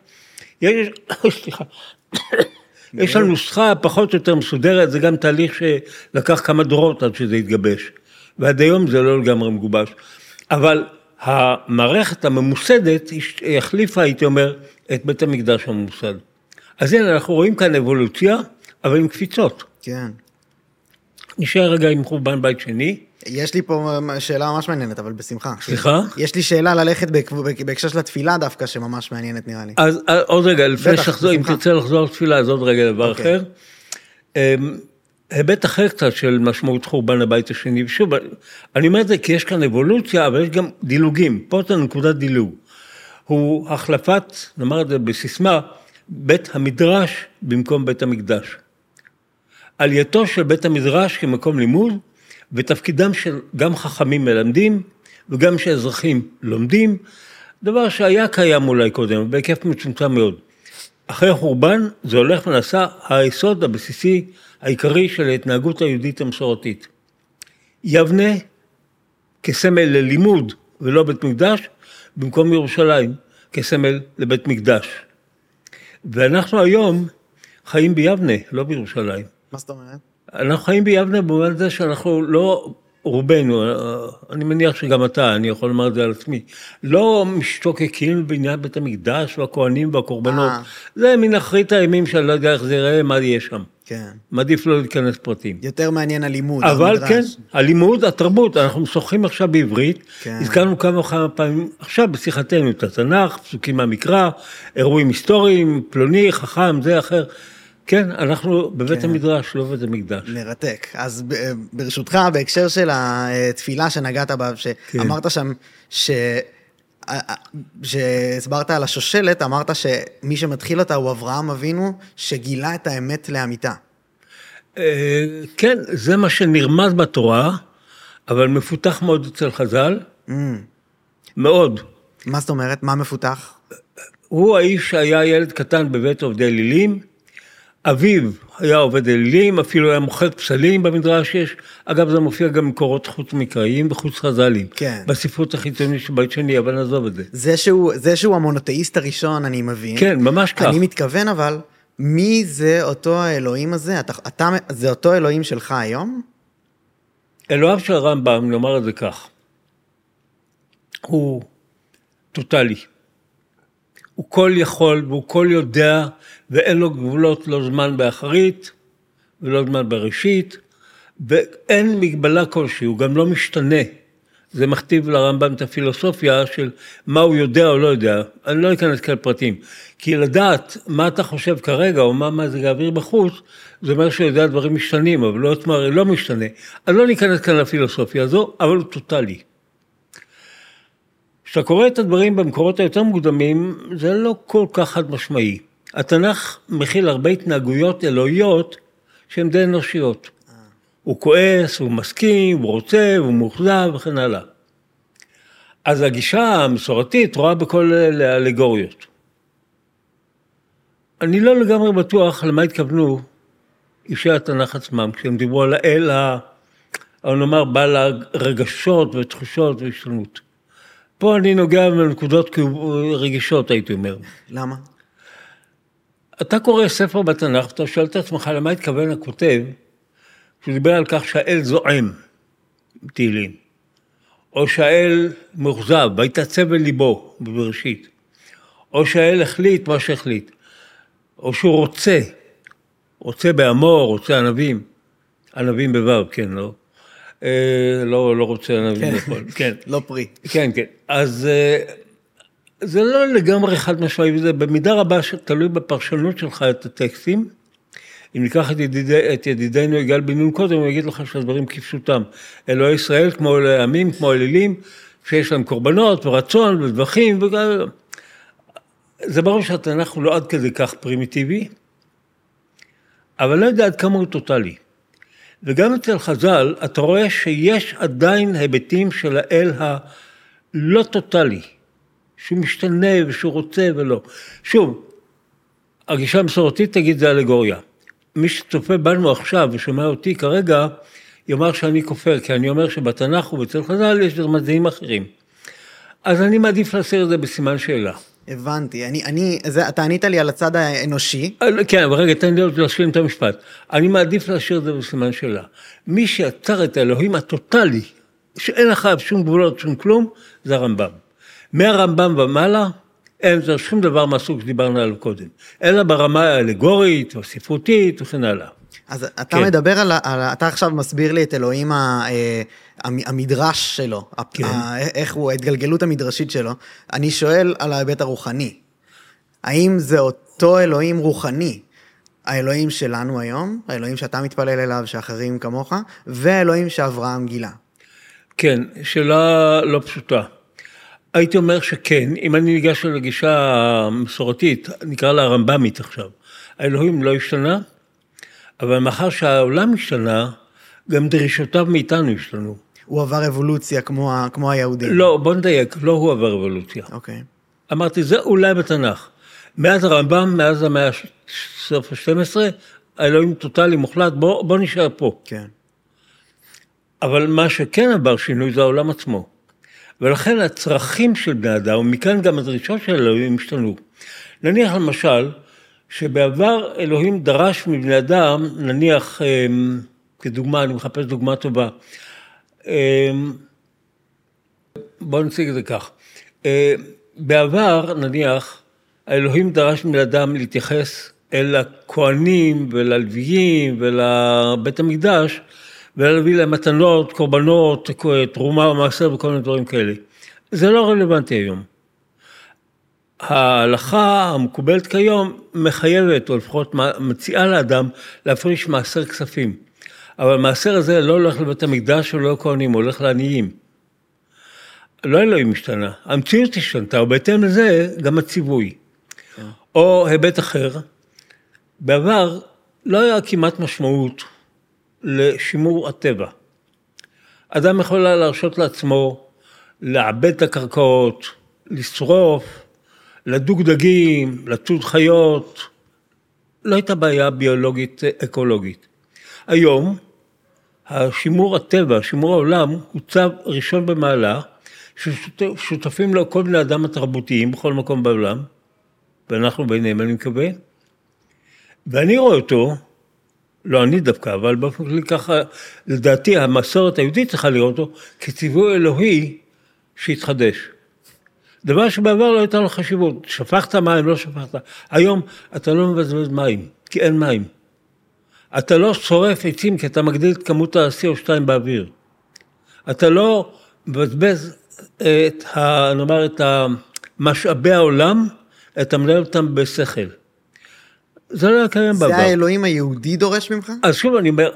יש, [COUGHS] סליחה, [COUGHS] יש לנו נוסחה פחות או יותר מסודרת, זה גם תהליך שלקח כמה דורות עד שזה יתגבש. ועד היום זה לא לגמרי מגובש. אבל המערכת הממוסדת החליפה, הייתי אומר, את בית המקדש הממוסד. אז הנה, אנחנו רואים כאן אבולוציה, אבל עם קפיצות. כן. נשאר רגע עם חורבן בית שני. יש לי פה שאלה ממש מעניינת, אבל בשמחה. סליחה? יש לי שאלה ללכת בהק- בהק- בהקשר של התפילה דווקא, שממש מעניינת נראה לי. אז אה, עוד רגע, לפני בטח, שתחזור, אם. תרצה לחזור לתפילה, אז עוד רגע דבר אוקיי. אחר. היבט אחר קצת של משמעות חורבן הבית השני, ושוב, אני אומר את זה כי יש כאן אבולוציה, אבל יש גם דילוגים, פה זה נקודת דילוג. הוא החלפת, נאמר את זה בסיסמה, בית המדרש במקום בית המקדש. עלייתו של בית המדרש כמקום לימוד, ותפקידם של גם חכמים מלמדים, וגם שאזרחים לומדים, דבר שהיה קיים אולי קודם, בהיקף מצומצם מאוד. אחרי החורבן זה הולך ונעשה היסוד הבסיסי העיקרי של ההתנהגות היהודית המסורתית. יבנה כסמל ללימוד ולא בית מקדש, במקום ירושלים כסמל לבית מקדש. ואנחנו היום חיים ביבנה, לא בירושלים. מה זאת אומרת? אנחנו חיים ביבנה במובן זה שאנחנו לא, רובנו, אני מניח שגם אתה, אני יכול לומר את זה על עצמי, לא משתוקקים בעניין בית המקדש והכוהנים והקורבנות. אה. זה מן אחרית הימים שאני לא יודע איך זה ייראה, מה יהיה שם. כן. מעדיף לא להיכנס פרטים. יותר מעניין הלימוד, אבל המדרש. כן, הלימוד, התרבות, אנחנו משוחחים עכשיו בעברית, כן. הזכרנו כמה וכמה פעמים, עכשיו בשיחתנו את התנ"ך, פסוקים מהמקרא, אירועים היסטוריים, פלוני, חכם, זה אחר. כן, אנחנו בבית כן. המדרש, לא בבית המקדש. מרתק. אז ברשותך, בהקשר של התפילה שנגעת בה, שאמרת שם ש... שהסברת על השושלת, אמרת שמי שמתחיל אותה הוא אברהם אבינו, שגילה את האמת לאמיתה. אה, כן, זה מה שנרמז בתורה, אבל מפותח מאוד אצל חז"ל, Mm, מאוד. מה זאת אומרת? מה מפותח? הוא האיש שהיה ילד קטן בבית עובדי אלילים, אביו היה עובד אלילים, אפילו היה מוכר פסלים במדרש יש, אגב זה מופיע גם במקורות חוץ מקראיים וחוץ חז"לים. כן. בספרות החיצונית של בית שני, אבל נעזוב את זה. זה שהוא, זה שהוא המונותאיסט הראשון, אני מבין. כן, ממש כך. אני מתכוון אבל, מי זה אותו האלוהים הזה? אתה, אתה, זה אותו אלוהים שלך היום? אלוהיו של הרמב"ם, נאמר את זה כך, הוא טוטאלי. הוא כל יכול והוא כל יודע, ואין לו גבולות, לא זמן באחרית ולא זמן בראשית, ואין מגבלה כלשהי, הוא גם לא משתנה. זה מכתיב לרמב"ם את הפילוסופיה של מה הוא יודע או לא יודע. אני לא אכנס כאן לפרטים. כי לדעת מה אתה חושב כרגע, או מה מזג האוויר בחוץ, זה אומר שהוא יודע דברים משתנים, אבל לא, עצמו לא משתנה. אז לא ניכנס כאן לפילוסופיה הזו, אבל הוא טוטאלי. כשאתה קורא את הדברים במקורות היותר מוקדמים, זה לא כל כך חד משמעי. התנ"ך מכיל הרבה התנהגויות אלוהיות שהן די אנושיות. הוא כועס, הוא מסכים, הוא רוצה, הוא מאוכזב וכן הלאה. אז הגישה המסורתית רואה בכל אלה אלגוריות. אני לא לגמרי בטוח למה התכוונו אישי התנ"ך עצמם, כשהם דיברו על האל, ה... או נאמר, בעל הרגשות ותחושות והשתלמות. פה אני נוגע בנקודות רגישות, הייתי אומר. למה? אתה קורא ספר בתנ"ך, ואתה שואל את עצמך למה התכוון הכותב, כשהוא דיבר על כך שהאל זועם, תהילים, או שהאל מאוכזב, ויתעצב אל ליבו בבראשית, או שהאל החליט מה שהחליט, או שהוא רוצה, רוצה באמור, רוצה ענבים, ענבים בו', כן, לא? אה, לא, לא רוצה ענבים בכל, [LAUGHS] כן. לא פרי. כן, כן. אז אה, זה לא לגמרי חד משמעי, זה במידה רבה שתלוי בפרשנות שלך את הטקסטים. אם ניקח את, ידידי, את ידידנו יגאל בן נון קודם, הוא יגיד לך שהדברים כפשוטם. אלוהי ישראל כמו אלוהי עמים, כמו אלילים, שיש להם קורבנות ורצון ודבכים וגם... זה ברור שהתנ"ך הוא לא עד כדי כך פרימיטיבי, אבל לא יודע עד כמה הוא טוטאלי. וגם אצל חז"ל, אתה רואה שיש עדיין היבטים של האל הלא טוטאלי, שהוא משתנה ושהוא רוצה ולא. שוב, הגישה המסורתית תגיד זה אלגוריה. מי שצופה בנו עכשיו ושומע אותי כרגע, יאמר שאני כופר, כי אני אומר שבתנ"ך ובצל חז"ל יש רמזים אחרים. אז אני מעדיף להסיר את זה בסימן שאלה. הבנתי, אני, אני, זה, אתה ענית לי על הצד האנושי. כן, אבל רגע, תן לי להשלים את המשפט. אני מעדיף להשאיר את זה בסימן שאלה. מי שיצר את האלוהים הטוטלי, שאין לך שום גבולות, שום כלום, זה הרמב"ם. מהרמב"ם ומעלה, אין זה שום דבר מהסוג שדיברנו עליו קודם, אלא ברמה האלגורית, הספרותית וכן הלאה. אז אתה כן. מדבר על, על, אתה עכשיו מסביר לי את אלוהים ה, אה, המדרש שלו, כן. ה, איך הוא, ההתגלגלות המדרשית שלו. אני שואל על ההיבט הרוחני. האם זה אותו אלוהים רוחני, האלוהים שלנו היום, האלוהים שאתה מתפלל אליו, שאחרים כמוך, והאלוהים שאברהם גילה? כן, שאלה לא פשוטה. הייתי אומר שכן, אם אני ניגש לגישה המסורתית, נקרא לה הרמב"מית עכשיו, האלוהים לא השתנה, אבל מאחר שהעולם השתנה, גם דרישותיו מאיתנו השתנו. הוא עבר אבולוציה כמו, כמו היהודים. לא, בוא נדייק, לא הוא עבר אבולוציה. אוקיי. אמרתי, זה אולי בתנ"ך. מאז הרמב"ם, מאז המאה סוף ה-12, האלוהים טוטאלי מוחלט, בוא, בוא נשאר פה. כן. אבל מה שכן עבר שינוי זה העולם עצמו. ולכן הצרכים של בני אדם, ומכאן גם הדרישות של אלוהים השתנו. נניח למשל, שבעבר אלוהים דרש מבני אדם, נניח, אמ, כדוגמה, אני מחפש דוגמה טובה, אמ, בואו נציג את זה כך. אה, בעבר, נניח, האלוהים דרש מבני אדם להתייחס אל הכהנים וללוויים ולבית המקדש, ולהביא להם מתנות, קורבנות, תרומה, מעשר וכל מיני דברים כאלה. זה לא רלוונטי היום. ההלכה המקובלת כיום מחייבת, או לפחות מציעה לאדם, להפריש מעשר כספים. אבל המעשר הזה לא הולך לבית המקדש ולא לכהנים, הוא הולך לעניים. לא אלוהים השתנה, המציאות השתנתה, ובהתאם לזה גם הציווי. כן. או היבט אחר, בעבר לא היה כמעט משמעות לשימור הטבע. אדם יכול היה להרשות לעצמו לעבד את הקרקעות, לשרוף, לדוג דגים, לצוד חיות, לא הייתה בעיה ביולוגית אקולוגית. היום, השימור הטבע, שימור העולם, הוא צו ראשון במעלה, ששותפים לו כל בני אדם התרבותיים בכל מקום בעולם, ואנחנו ביניהם, אני מקווה, ואני רואה אותו, לא אני דווקא, אבל באופן כללי ככה, לדעתי המסורת היהודית צריכה לראות אותו כציווי אלוהי שהתחדש. דבר שבעבר לא הייתה לו חשיבות, שפכת מים, לא שפכת. היום אתה לא מבזבז מים, כי אין מים. אתה לא שורף עצים כי אתה מגדיל את כמות ה-CO2 באוויר. אתה לא מבזבז את, ה, נאמר, את משאבי העולם, אתה מנהל אותם בשכל. זה לא היה קיים בעבר. זה האלוהים היהודי דורש ממך? אז שוב אני אומר,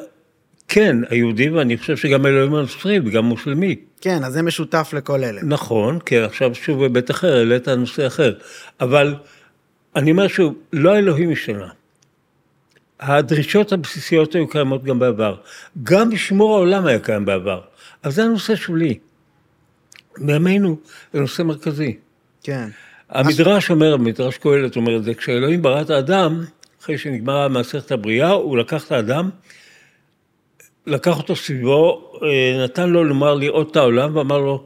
כן, היהודי, ואני חושב שגם אלוהים הנוצרי וגם מוסלמי. כן, אז זה משותף לכל אלה. נכון, כי עכשיו שוב בהיבט אחר, העלית נושא אחר. אבל אני אומר שוב, לא האלוהים השתנה. הדרישות הבסיסיות היו קיימות גם בעבר. גם לשמור העולם היה קיים בעבר. אבל זה הנושא שולי. בימינו זה נושא מרכזי. כן. המדרש אומר, מדרש קהלת אומר את זה, כשאלוהים ברא את האדם, אחרי שנגמרה מסכת הבריאה, הוא לקח את האדם, לקח אותו סביבו, אה, נתן לו לומר לראות את העולם, ואמר לו,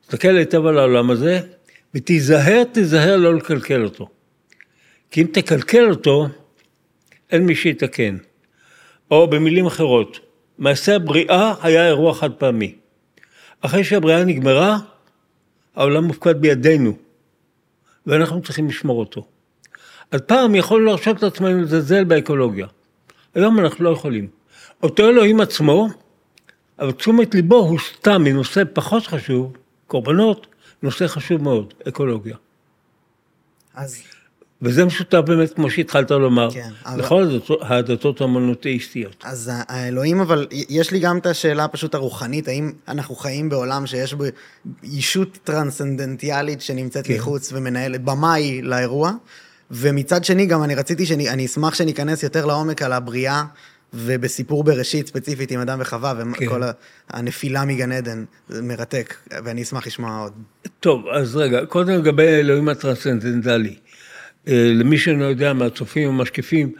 תסתכל היטב על העולם הזה, ותיזהר, תיזהר לא לקלקל אותו. כי אם תקלקל אותו, אין מי שיתקן. או במילים אחרות, מעשה הבריאה היה אירוע חד פעמי. אחרי שהבריאה נגמרה, העולם מופקד בידינו, ואנחנו צריכים לשמור אותו. אז פעם יכולנו להרשות לעצמנו לזלזל באקולוגיה. היום אנחנו לא יכולים. אותו אלוהים עצמו, אבל תשומת ליבו הוא סתם מנושא פחות חשוב, קורבנות, נושא חשוב מאוד, אקולוגיה. אז וזה משותף באמת, כמו שהתחלת לומר, כן, אבל- לכל הדתות- הדתות המונותאיסטיות. אז האלוהים, אבל יש לי גם את השאלה פשוט הרוחנית, האם אנחנו חיים בעולם שיש בו ישות טרנסצנדנטיאלית שנמצאת כן. מחוץ ומנהלת, במאי לאירוע, ומצד שני גם אני רציתי, שאני, אני אשמח שניכנס יותר לעומק על הבריאה, ובסיפור בראשית ספציפית עם אדם וחווה, כן. וכל ה- הנפילה מגן עדן, זה מרתק, ואני אשמח לשמוע עוד. טוב, אז רגע, קודם לגבי האלוהים הטרנסצנדנטלי. אה, למי שאינו יודע מהצופים המשקיפים,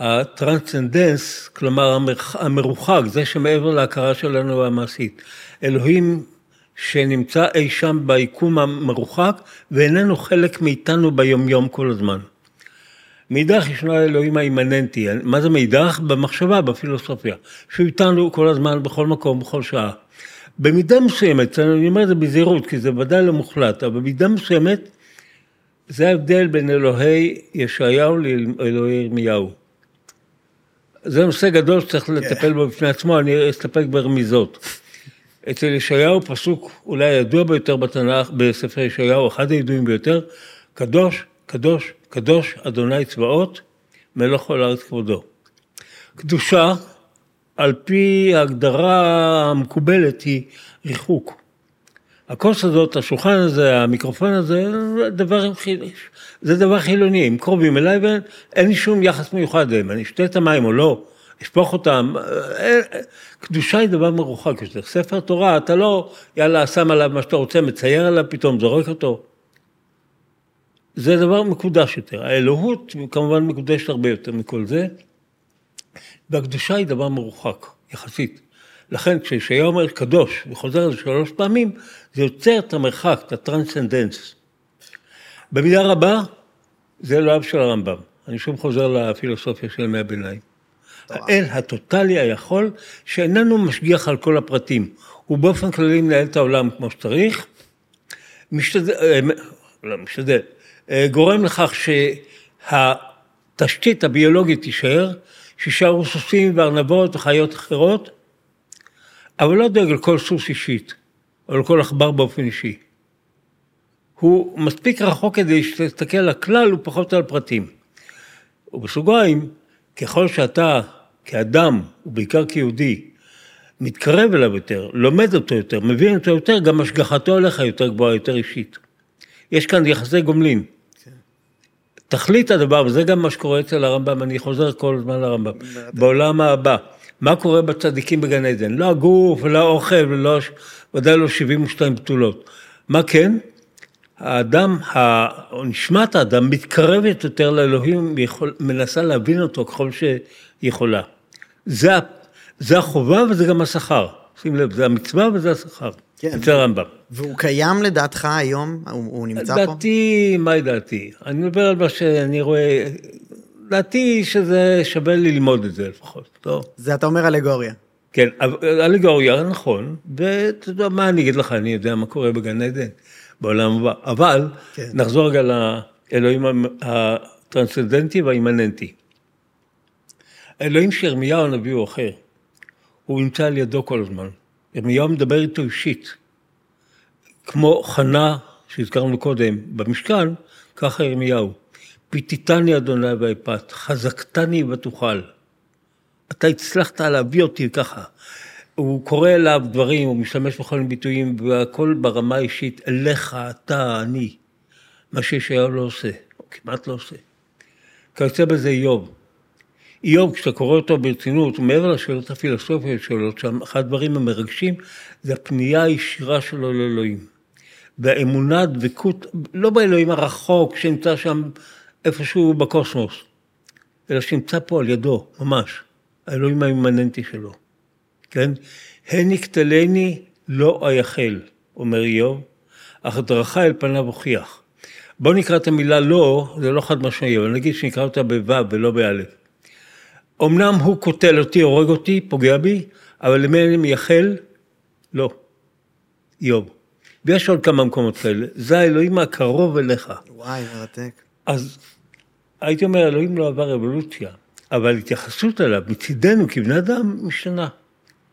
הטרנסצנדנס, כלומר המרוחק, זה שמעבר להכרה שלנו המעשית. אלוהים שנמצא אי שם ביקום המרוחק, ואיננו חלק מאיתנו ביומיום כל הזמן. מאידך ישנו האלוהים האימננטי, מה זה מאידך? במחשבה, בפילוסופיה, שהוא איתנו כל הזמן, בכל מקום, בכל שעה. במידה מסוימת, אני אומר את זה בזהירות, כי זה ודאי לא מוחלט, אבל במידה מסוימת, זה ההבדל בין אלוהי ישעיהו לאלוהי ירמיהו. זה נושא גדול שצריך לטפל בו בפני עצמו, אני אסתפק ברמיזות. אצל ישעיהו פסוק אולי הידוע ביותר בתנ"ך, בספר ישעיהו, אחד הידועים ביותר, קדוש, קדוש, קדוש, אדוני צבאות, מלוך כל הארץ כבודו. קדושה, על פי ההגדרה המקובלת, היא ריחוק. הכוס הזאת, השולחן הזה, המיקרופון הזה, זה דבר, זה דבר חילוני, הם קרובים אליי ואין לי שום יחס מיוחד אליהם, אני אשתה את המים או לא, אשפוך אותם, אה, קדושה היא דבר מרוחק יותר, ספר תורה, אתה לא, יאללה, שם עליו מה שאתה רוצה, מצייר עליו, פתאום זורק אותו. זה דבר מקודש יותר, האלוהות כמובן מקודשת הרבה יותר מכל זה, והקדושה היא דבר מרוחק, יחסית. לכן כשישעיה אומר קדוש וחוזר על זה שלוש פעמים, זה יוצר את המרחק, את הטרנסצנדנס. במידה רבה, זה אלוהיו של הרמב"ם. אני שוב חוזר לפילוסופיה של ימי הביניים. האל הטוטלי היכול, שאיננו משגיח על כל הפרטים. הוא באופן כללי מנהל את העולם כמו שצריך, משתדל, אה, לא משתדל, גורם לכך שהתשתית הביולוגית תישאר, שישארו סוסים וארנבות וחיות אחרות, אבל לא דואג לכל סוס אישית, או לכל עכבר באופן אישי. הוא מספיק רחוק כדי להסתכל על הכלל ופחות על פרטים. ובסוגריים, ככל שאתה כאדם, ובעיקר כיהודי, מתקרב אליו יותר, לומד אותו יותר, מבין אותו יותר, גם השגחתו עליך יותר גבוהה, יותר אישית. יש כאן יחסי גומלין. תכלית הדבר, וזה גם מה שקורה אצל הרמב"ם, אני חוזר כל הזמן לרמב"ם, בעולם הבא. מה קורה בצדיקים בגן עדן? לא הגוף, ולא האוכל, ולא, ודאי לא 72 בתולות. מה כן? האדם, נשמת האדם מתקרבת יותר לאלוהים, ויכול- מנסה להבין אותו ככל שיכולה. זה, זה החובה וזה גם השכר. שים לב, זה המצווה וזה השכר. כן. אצל הרמב"ם. והוא קיים לדעתך היום? הוא, הוא נמצא פה? דעתי, מהי דעתי? אני מדבר על מה שאני רואה, דעתי שזה שווה ללמוד את זה לפחות, לא? זה אתה אומר אלגוריה. כן, אלגוריה, נכון, ואתה יודע מה אני אגיד לך, אני יודע מה קורה בגן עדן, בעולם הבא, אבל כן. נחזור רגע לאלוהים הטרנסצנדנטי והאימננטי. האלוהים של ירמיהו הנביא הוא אחר, הוא נמצא על ידו כל הזמן. ירמיהו מדבר איתו אישית. כמו חנה שהזכרנו קודם במשכן, ככה ירמיהו. פיתיתני אדוני ואפת, חזקתני ותוכל. אתה הצלחת להביא אותי ככה. הוא קורא אליו דברים, הוא משתמש בכל מיני ביטויים, והכל ברמה האישית, אליך, אתה, אני. מה שישעיהו לא עושה, או כמעט לא עושה. כיוצא בזה איוב. איוב, כשאתה קורא אותו ברצינות, מעבר לשאלות הפילוסופיות שלו, אחד הדברים המרגשים זה הפנייה הישירה שלו לאלוהים. והאמונה, דבקות, לא באלוהים הרחוק שנמצא שם איפשהו בקוסמוס, אלא שנמצא פה על ידו, ממש, האלוהים האימננטי שלו. כן? הן יקטלני לא אייחל, אומר איוב, אך דרכה אל פניו הוכיח. בואו נקרא את המילה לא, זה לא חד משמעי, אבל נגיד שנקרא אותה בו' ולא באלף. אמנם הוא קוטל אותי, הורג אותי, פוגע בי, אבל למי אני מייחל? לא. איוב. ויש עוד כמה מקומות כאלה. זה האלוהים הקרוב אליך. וואי, מרתק. אז הייתי אומר, אלוהים לא עבר אבולוציה, אבל התייחסות אליו מצידנו כבני אדם משתנה.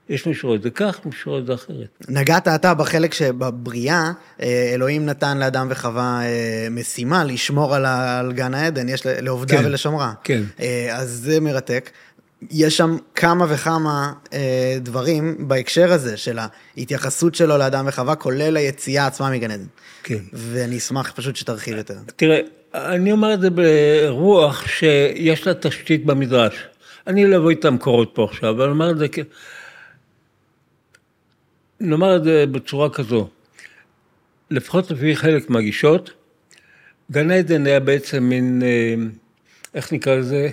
יש מי שרואה את זה כך, מי שרואה את זה אחרת. נגעת אתה בחלק שבבריאה, אה, אלוהים נתן לאדם וחווה אה, משימה לשמור על, גן העדן, יש לעובדה כן, ולשומרה. כן. אה, אז זה מרתק. יש שם כמה וכמה אה, דברים בהקשר הזה של ההתייחסות שלו לאדם וחווה, כולל היציאה עצמה מגן עדן. כן. ואני אשמח פשוט שתרחיב יותר. תראה, אני אומר את זה ברוח שיש לה תשתית במדרש. אני לא אבוא את המקורות פה עכשיו, אבל אני אומר את זה כ... נאמר את זה בצורה כזו, לפחות לפי חלק מהגישות, גן עדן היה בעצם מין, אה, איך נקרא לזה?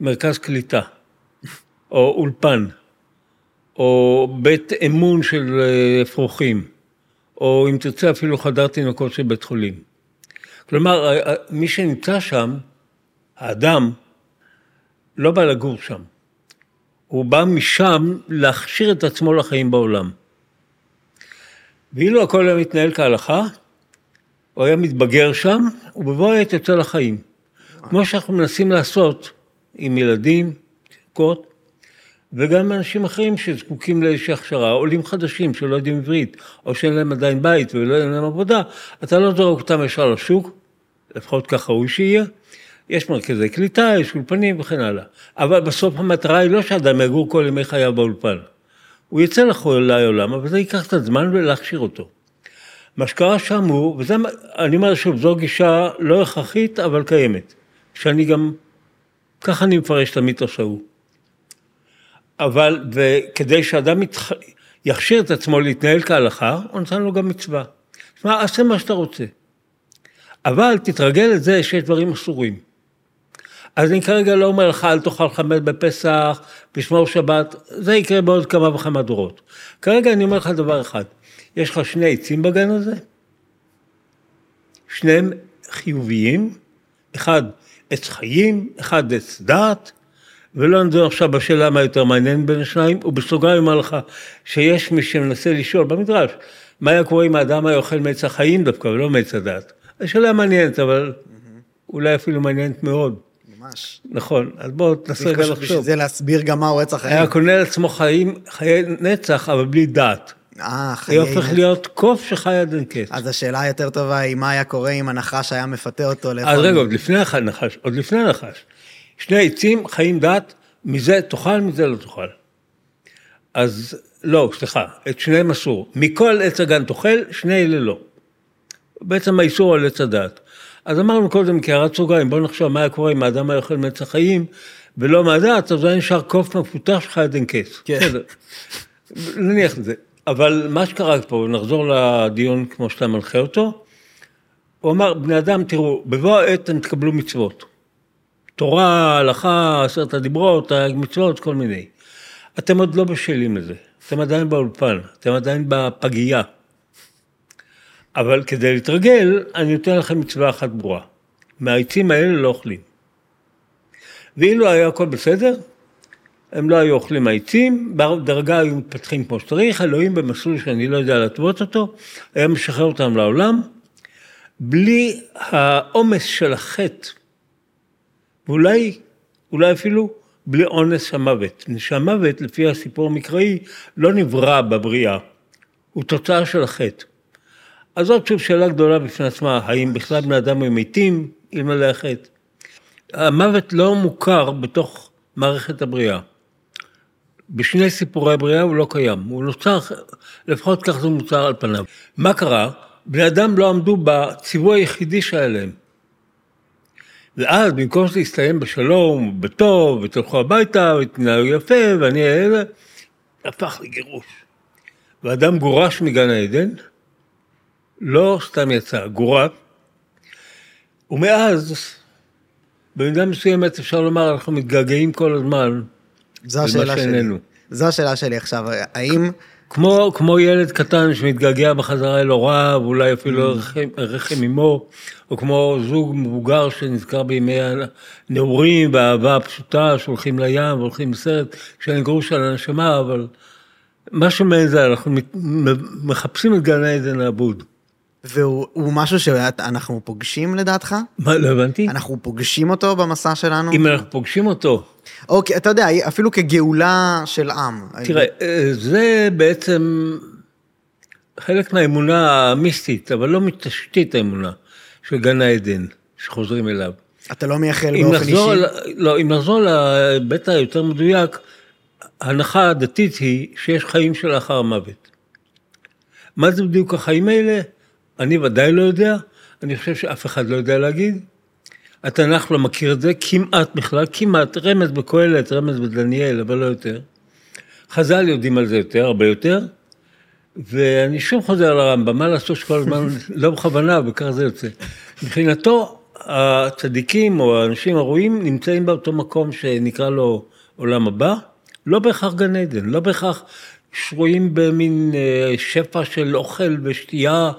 מרכז קליטה, או אולפן, או בית אמון של אה, אפרוחים, או אם תרצה אפילו חדר תינוקות של בית חולים. כלומר, ה- ה- מי שנמצא שם, האדם, לא בא לגור שם. הוא בא משם להכשיר את עצמו לחיים בעולם. ואילו הכל היה מתנהל כהלכה, הוא היה מתבגר שם, ובבוא העת יוצא לחיים. כמו שאנחנו מנסים לעשות עם ילדים, תינוקות, וגם אנשים אחרים שזקוקים לאיזושהי הכשרה, עולים חדשים שלא יודעים עברית, או שאין להם עדיין בית ולא אין להם עבודה, אתה לא זורק אותם ישר לשוק, לפחות ככה ראוי שיהיה. יש מרכזי קליטה, יש אולפנים וכן הלאה. אבל בסוף המטרה היא לא שאדם יגור כל ימי חייו באולפן. הוא יצא לכל העולם, אבל זה ייקח קצת זמן ולהכשיר אותו. מה שקרה שם הוא, וזה, אני אומר שוב, זו גישה לא הכרחית, אבל קיימת. שאני גם, ככה אני מפרש את המיתוס ההוא. אבל, וכדי שאדם יתח... יכשיר את עצמו להתנהל כהלכה, הוא נתן לו גם מצווה. תשמע, עשה מה שאתה רוצה. אבל תתרגל לזה שיש דברים אסורים. אז אני כרגע לא אומר לך, אל תאכל חמץ בפסח, לשמור שבת, זה יקרה בעוד כמה וכמה דורות. כרגע אני אומר לך דבר אחד, יש לך שני עצים בגן הזה, שניהם חיוביים, אחד עץ חיים, אחד עץ דעת, ולא נדבר עכשיו בשאלה מה יותר מעניין בין השניים, ובסוגריים אומר לך שיש מי שמנסה לשאול במדרש, מה היה קורה אם האדם היה אוכל מעץ החיים דווקא, ולא מעץ הדעת. השאלה מעניינת, אבל אולי אפילו מעניינת מאוד. ממש. נכון, אז בואו תנסה רגע בשביל לחשוב. זה להסביר גם מהו רצח חיים. היה קונה לעצמו חיים, חיי נצח, אבל בלי דעת. אה, היה חיי הופך נצח. להיות קוף שחי עד אין קץ. אז השאלה היותר טובה היא מה היה קורה אם הנחש היה מפתה אותו לאכול. אז רגע, עוד לפני הנחש, עוד לפני הנחש. שני עצים חיים דת, מזה תאכל, מזה לא תאכל. אז לא, סליחה, את שניהם אסור. מכל עץ הגן תאכל, שני אלה לא. בעצם האיסור על עץ הדת. אז אמרנו קודם כהערת סוגריים, בואו נחשוב מה היה קורה אם האדם היה אוכל מעץ החיים ולא מהדת, אז היה נשאר קוף מפותח שלך עד אין קץ. כן. בסדר. נניח את זה. אבל מה שקרה פה, נחזור לדיון כמו שאתה מנחה אותו, הוא אמר, בני אדם, תראו, בבוא העת אתם תקבלו מצוות. תורה, הלכה, עשרת הדיברות, המצוות, כל מיני. אתם עוד לא בשלים לזה, אתם עדיין באולפן, אתם עדיין בפגייה. אבל כדי להתרגל, אני נותן לכם מצווה אחת ברורה. מהעצים האלה לא אוכלים. ואילו היה הכל בסדר, הם לא היו אוכלים מהעצים, בדרגה היו מתפתחים כמו שצריך, אלוהים במסלול שאני לא יודע להתוות אותו, היה משחרר אותם לעולם, בלי העומס של החטא, ואולי, אולי אפילו בלי אונס המוות. שהמוות, לפי הסיפור המקראי, לא נברא בבריאה, הוא תוצאה של החטא. אז זאת שוב שאלה גדולה בפני עצמה, האם בכלל בני אדם הם מתים אלמלא החטא? המוות לא מוכר בתוך מערכת הבריאה. בשני סיפורי הבריאה הוא לא קיים, הוא נוצר, לפחות כך זה מוצר על פניו. מה קרה? בני אדם לא עמדו בציווי היחידי שהיה להם. ואז במקום שזה יסתיים בשלום, בטוב, ותלכו הביתה, ותנהלו יפה, ואני אלה, הפך לגירוש. ואדם גורש מגן העדן, לא סתם יצא, גורש, ומאז, במידה מסוימת אפשר לומר, אנחנו מתגעגעים כל הזמן זו השאלה שלי. זו השאלה שלי עכשיו, האם... כמו, כמו ילד קטן שמתגעגע בחזרה אל הוריו, אולי אפילו רחם, רחם אמו, או כמו זוג מבוגר שנזכר בימי הנעורים והאהבה הפשוטה, שהולכים לים והולכים לסרט, כשאין גרוש על הנשמה, אבל משהו מעין זה, אנחנו מחפשים את גן העדן האבוד. והוא הוא משהו שאנחנו פוגשים לדעתך? מה, לא הבנתי? אנחנו פוגשים אותו במסע שלנו? אם אנחנו פוגשים אותו, אוקיי, אתה יודע, אפילו כגאולה של עם. תראה, אה, זה בעצם חלק מהאמונה המיסטית, אבל לא מתשתית האמונה של גן העדן, שחוזרים אליו. אתה לא מייחל באופן נחזור, אישי? לא, אם נחזור להיבט היותר מדויק, ההנחה הדתית היא שיש חיים שלאחר המוות. מה זה בדיוק החיים האלה? אני ודאי לא יודע, אני חושב שאף אחד לא יודע להגיד. התנ"ך לא מכיר את זה כמעט בכלל, כמעט, רמז בקהלת, רמז בדניאל, אבל לא יותר. חז"ל יודעים על זה יותר, הרבה יותר. ואני שוב חוזר על הרמב"ם, מה לעשות שכל הזמן, [LAUGHS] לא בכוונה, וכך זה יוצא. מבחינתו, הצדיקים או האנשים הראויים נמצאים באותו מקום שנקרא לו עולם הבא, לא בהכרח גן עדן, לא בהכרח שרויים במין אה, שפע של אוכל ושתייה,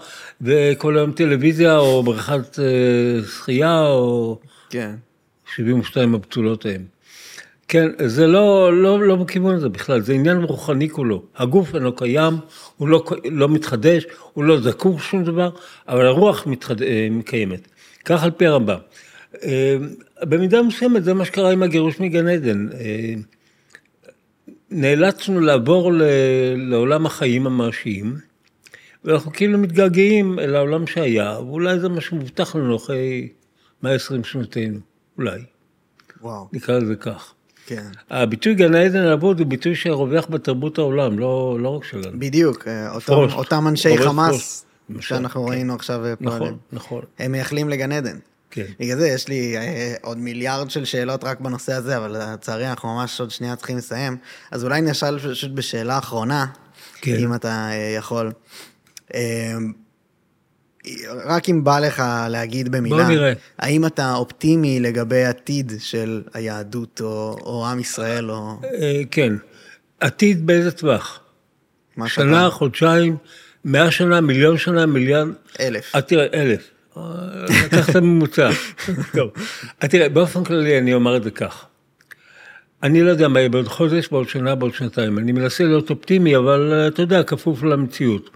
וכל היום טלוויזיה, או בריכת אה, שחייה, או כן. 72 הבתולות ההם. כן, זה לא, לא, לא בכיוון הזה בכלל, זה עניין רוחני כולו. הגוף אינו קיים, הוא לא, לא מתחדש, הוא לא זקוק לשום דבר, אבל הרוח מתחד... אה, מקיימת. כך על פי הרמב"ם. במידה מסוימת זה מה שקרה עם הגירוש מגן עדן. נאלצנו לעבור ל- לעולם החיים המעשיים, ואנחנו כאילו מתגעגעים אל העולם שהיה, ואולי זה מה שמובטח לנו אחרי 120 שנותינו, אולי, וואו, נקרא לזה כך. כן. הביטוי גן העדן האבוד הוא ביטוי שרווח בתרבות העולם, לא, לא רק שלנו. בדיוק, אה, אותם. אותם אנשי חמאס למשל, שאנחנו כן. ראינו עכשיו אה, נכון, פועלים. נכון, הם מייחלים לגן עדן. כן. בגלל זה יש לי אה, עוד מיליארד של שאלות רק בנושא הזה, אבל לצערי אנחנו ממש עוד שנייה צריכים לסיים. אז אולי נשאל פשוט בשאלה אחרונה, כן. אם אתה אה, יכול. אה, רק אם בא לך להגיד במילה, בוא נראה. האם אתה אופטימי לגבי עתיד של היהדות או, או עם ישראל או אה, כן. עתיד באיזה טווח? שנה, שאתה... חודשיים, מאה שנה, מיליון שנה, מיליארד... אלף. אה, תראה, אלף. לקחת ממוצע. טוב. אה, תראה, באופן כללי אני אומר את זה כך. אני לא יודע מה יהיה בעוד חודש, בעוד שנה, בעוד שנתיים. אני מנסה להיות אופטימי, אבל אה, אתה יודע, כפוף למציאות.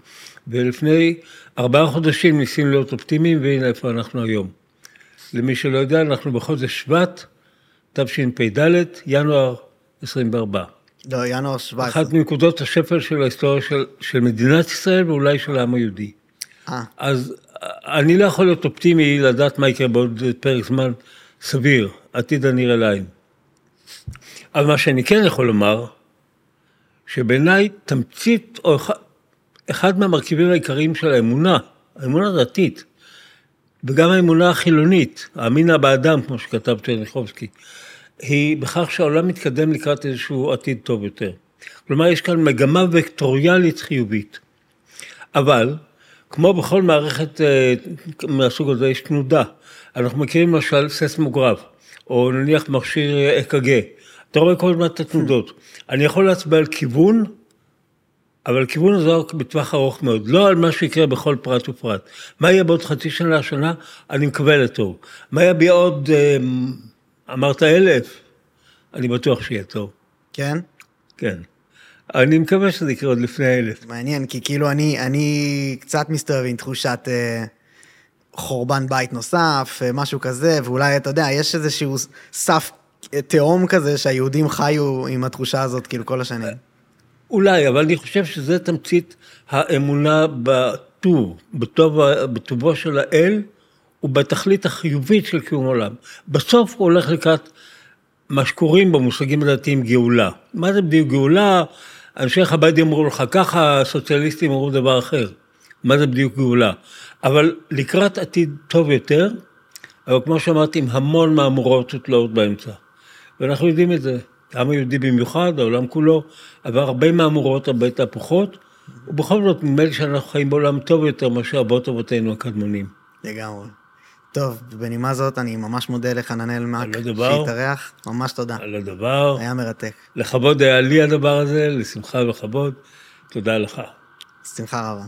ולפני ארבעה חודשים ניסינו להיות אופטימיים, והנה איפה אנחנו היום. למי שלא יודע, אנחנו בחודש שבט, תשפ"ד, ינואר 24. לא, ינואר 17. אחת מנקודות השפל של ההיסטוריה של, של מדינת ישראל ואולי של העם היהודי. אה, אז אני לא יכול להיות אופטימי לדעת מה יקרה בעוד פרק זמן סביר, עתיד הנראה לעין. אבל מה שאני כן יכול לומר, שבעיניי תמצית, או אחד, אחד מהמרכיבים העיקריים של האמונה, האמונה הדתית, וגם האמונה החילונית, האמינה באדם, כמו שכתב טרניחובסקי, היא בכך שהעולם מתקדם לקראת איזשהו עתיד טוב יותר. כלומר, יש כאן מגמה וקטוריאלית חיובית. אבל, כמו בכל מערכת אה, מהסוג הזה, יש תנודה. אנחנו מכירים למשל ססמוגרף, או נניח מכשיר אק"ג. אתה רואה כל הזמן את התנודות. אני יכול להצביע על כיוון, אבל הכיוון הזה רק בטווח ארוך מאוד, לא על מה שיקרה בכל פרט ופרט. מה יהיה בעוד חצי שנה, שנה, אני מקווה לטוב. מה יהיה בעוד, אה, אמרת אלף, אני בטוח שיהיה טוב. כן? כן. אני מקווה שזה יקרה עוד לפני האלף. מעניין, כי כאילו אני, אני קצת מסתובב עם תחושת אה, חורבן בית נוסף, אה, משהו כזה, ואולי, אתה יודע, יש איזשהו סף אה, תהום כזה שהיהודים חיו עם התחושה הזאת כאילו כל השנים. אולי, אבל אני חושב שזה תמצית האמונה בטוב, בטוב, בטובו של האל ובתכלית החיובית של קיום עולם. בסוף הוא הולך לקראת מה שקוראים במושגים הדתיים גאולה. מה זה בדיוק גאולה? אנשי חב"ד יאמרו לך ככה, הסוציאליסטים אמרו דבר אחר. מה זה בדיוק גאולה? אבל לקראת עתיד טוב יותר, אבל כמו שאמרתי, עם המון מהמורות ותלאות באמצע. ואנחנו יודעים את זה. העם היהודי במיוחד, העולם כולו, עבר הרבה מהמורות, הרבה תהפוכות, ובכל זאת נדמה לי שאנחנו חיים בעולם טוב יותר מאשר אבות אבותינו הקדמונים. לגמרי. טוב, בנימה זאת אני ממש מודה לחננאל מאק. שהתארח, ממש תודה. על הדבר, היה מרתק. לכבוד היה לי הדבר הזה, לשמחה וכבוד, תודה לך. שמחה רבה.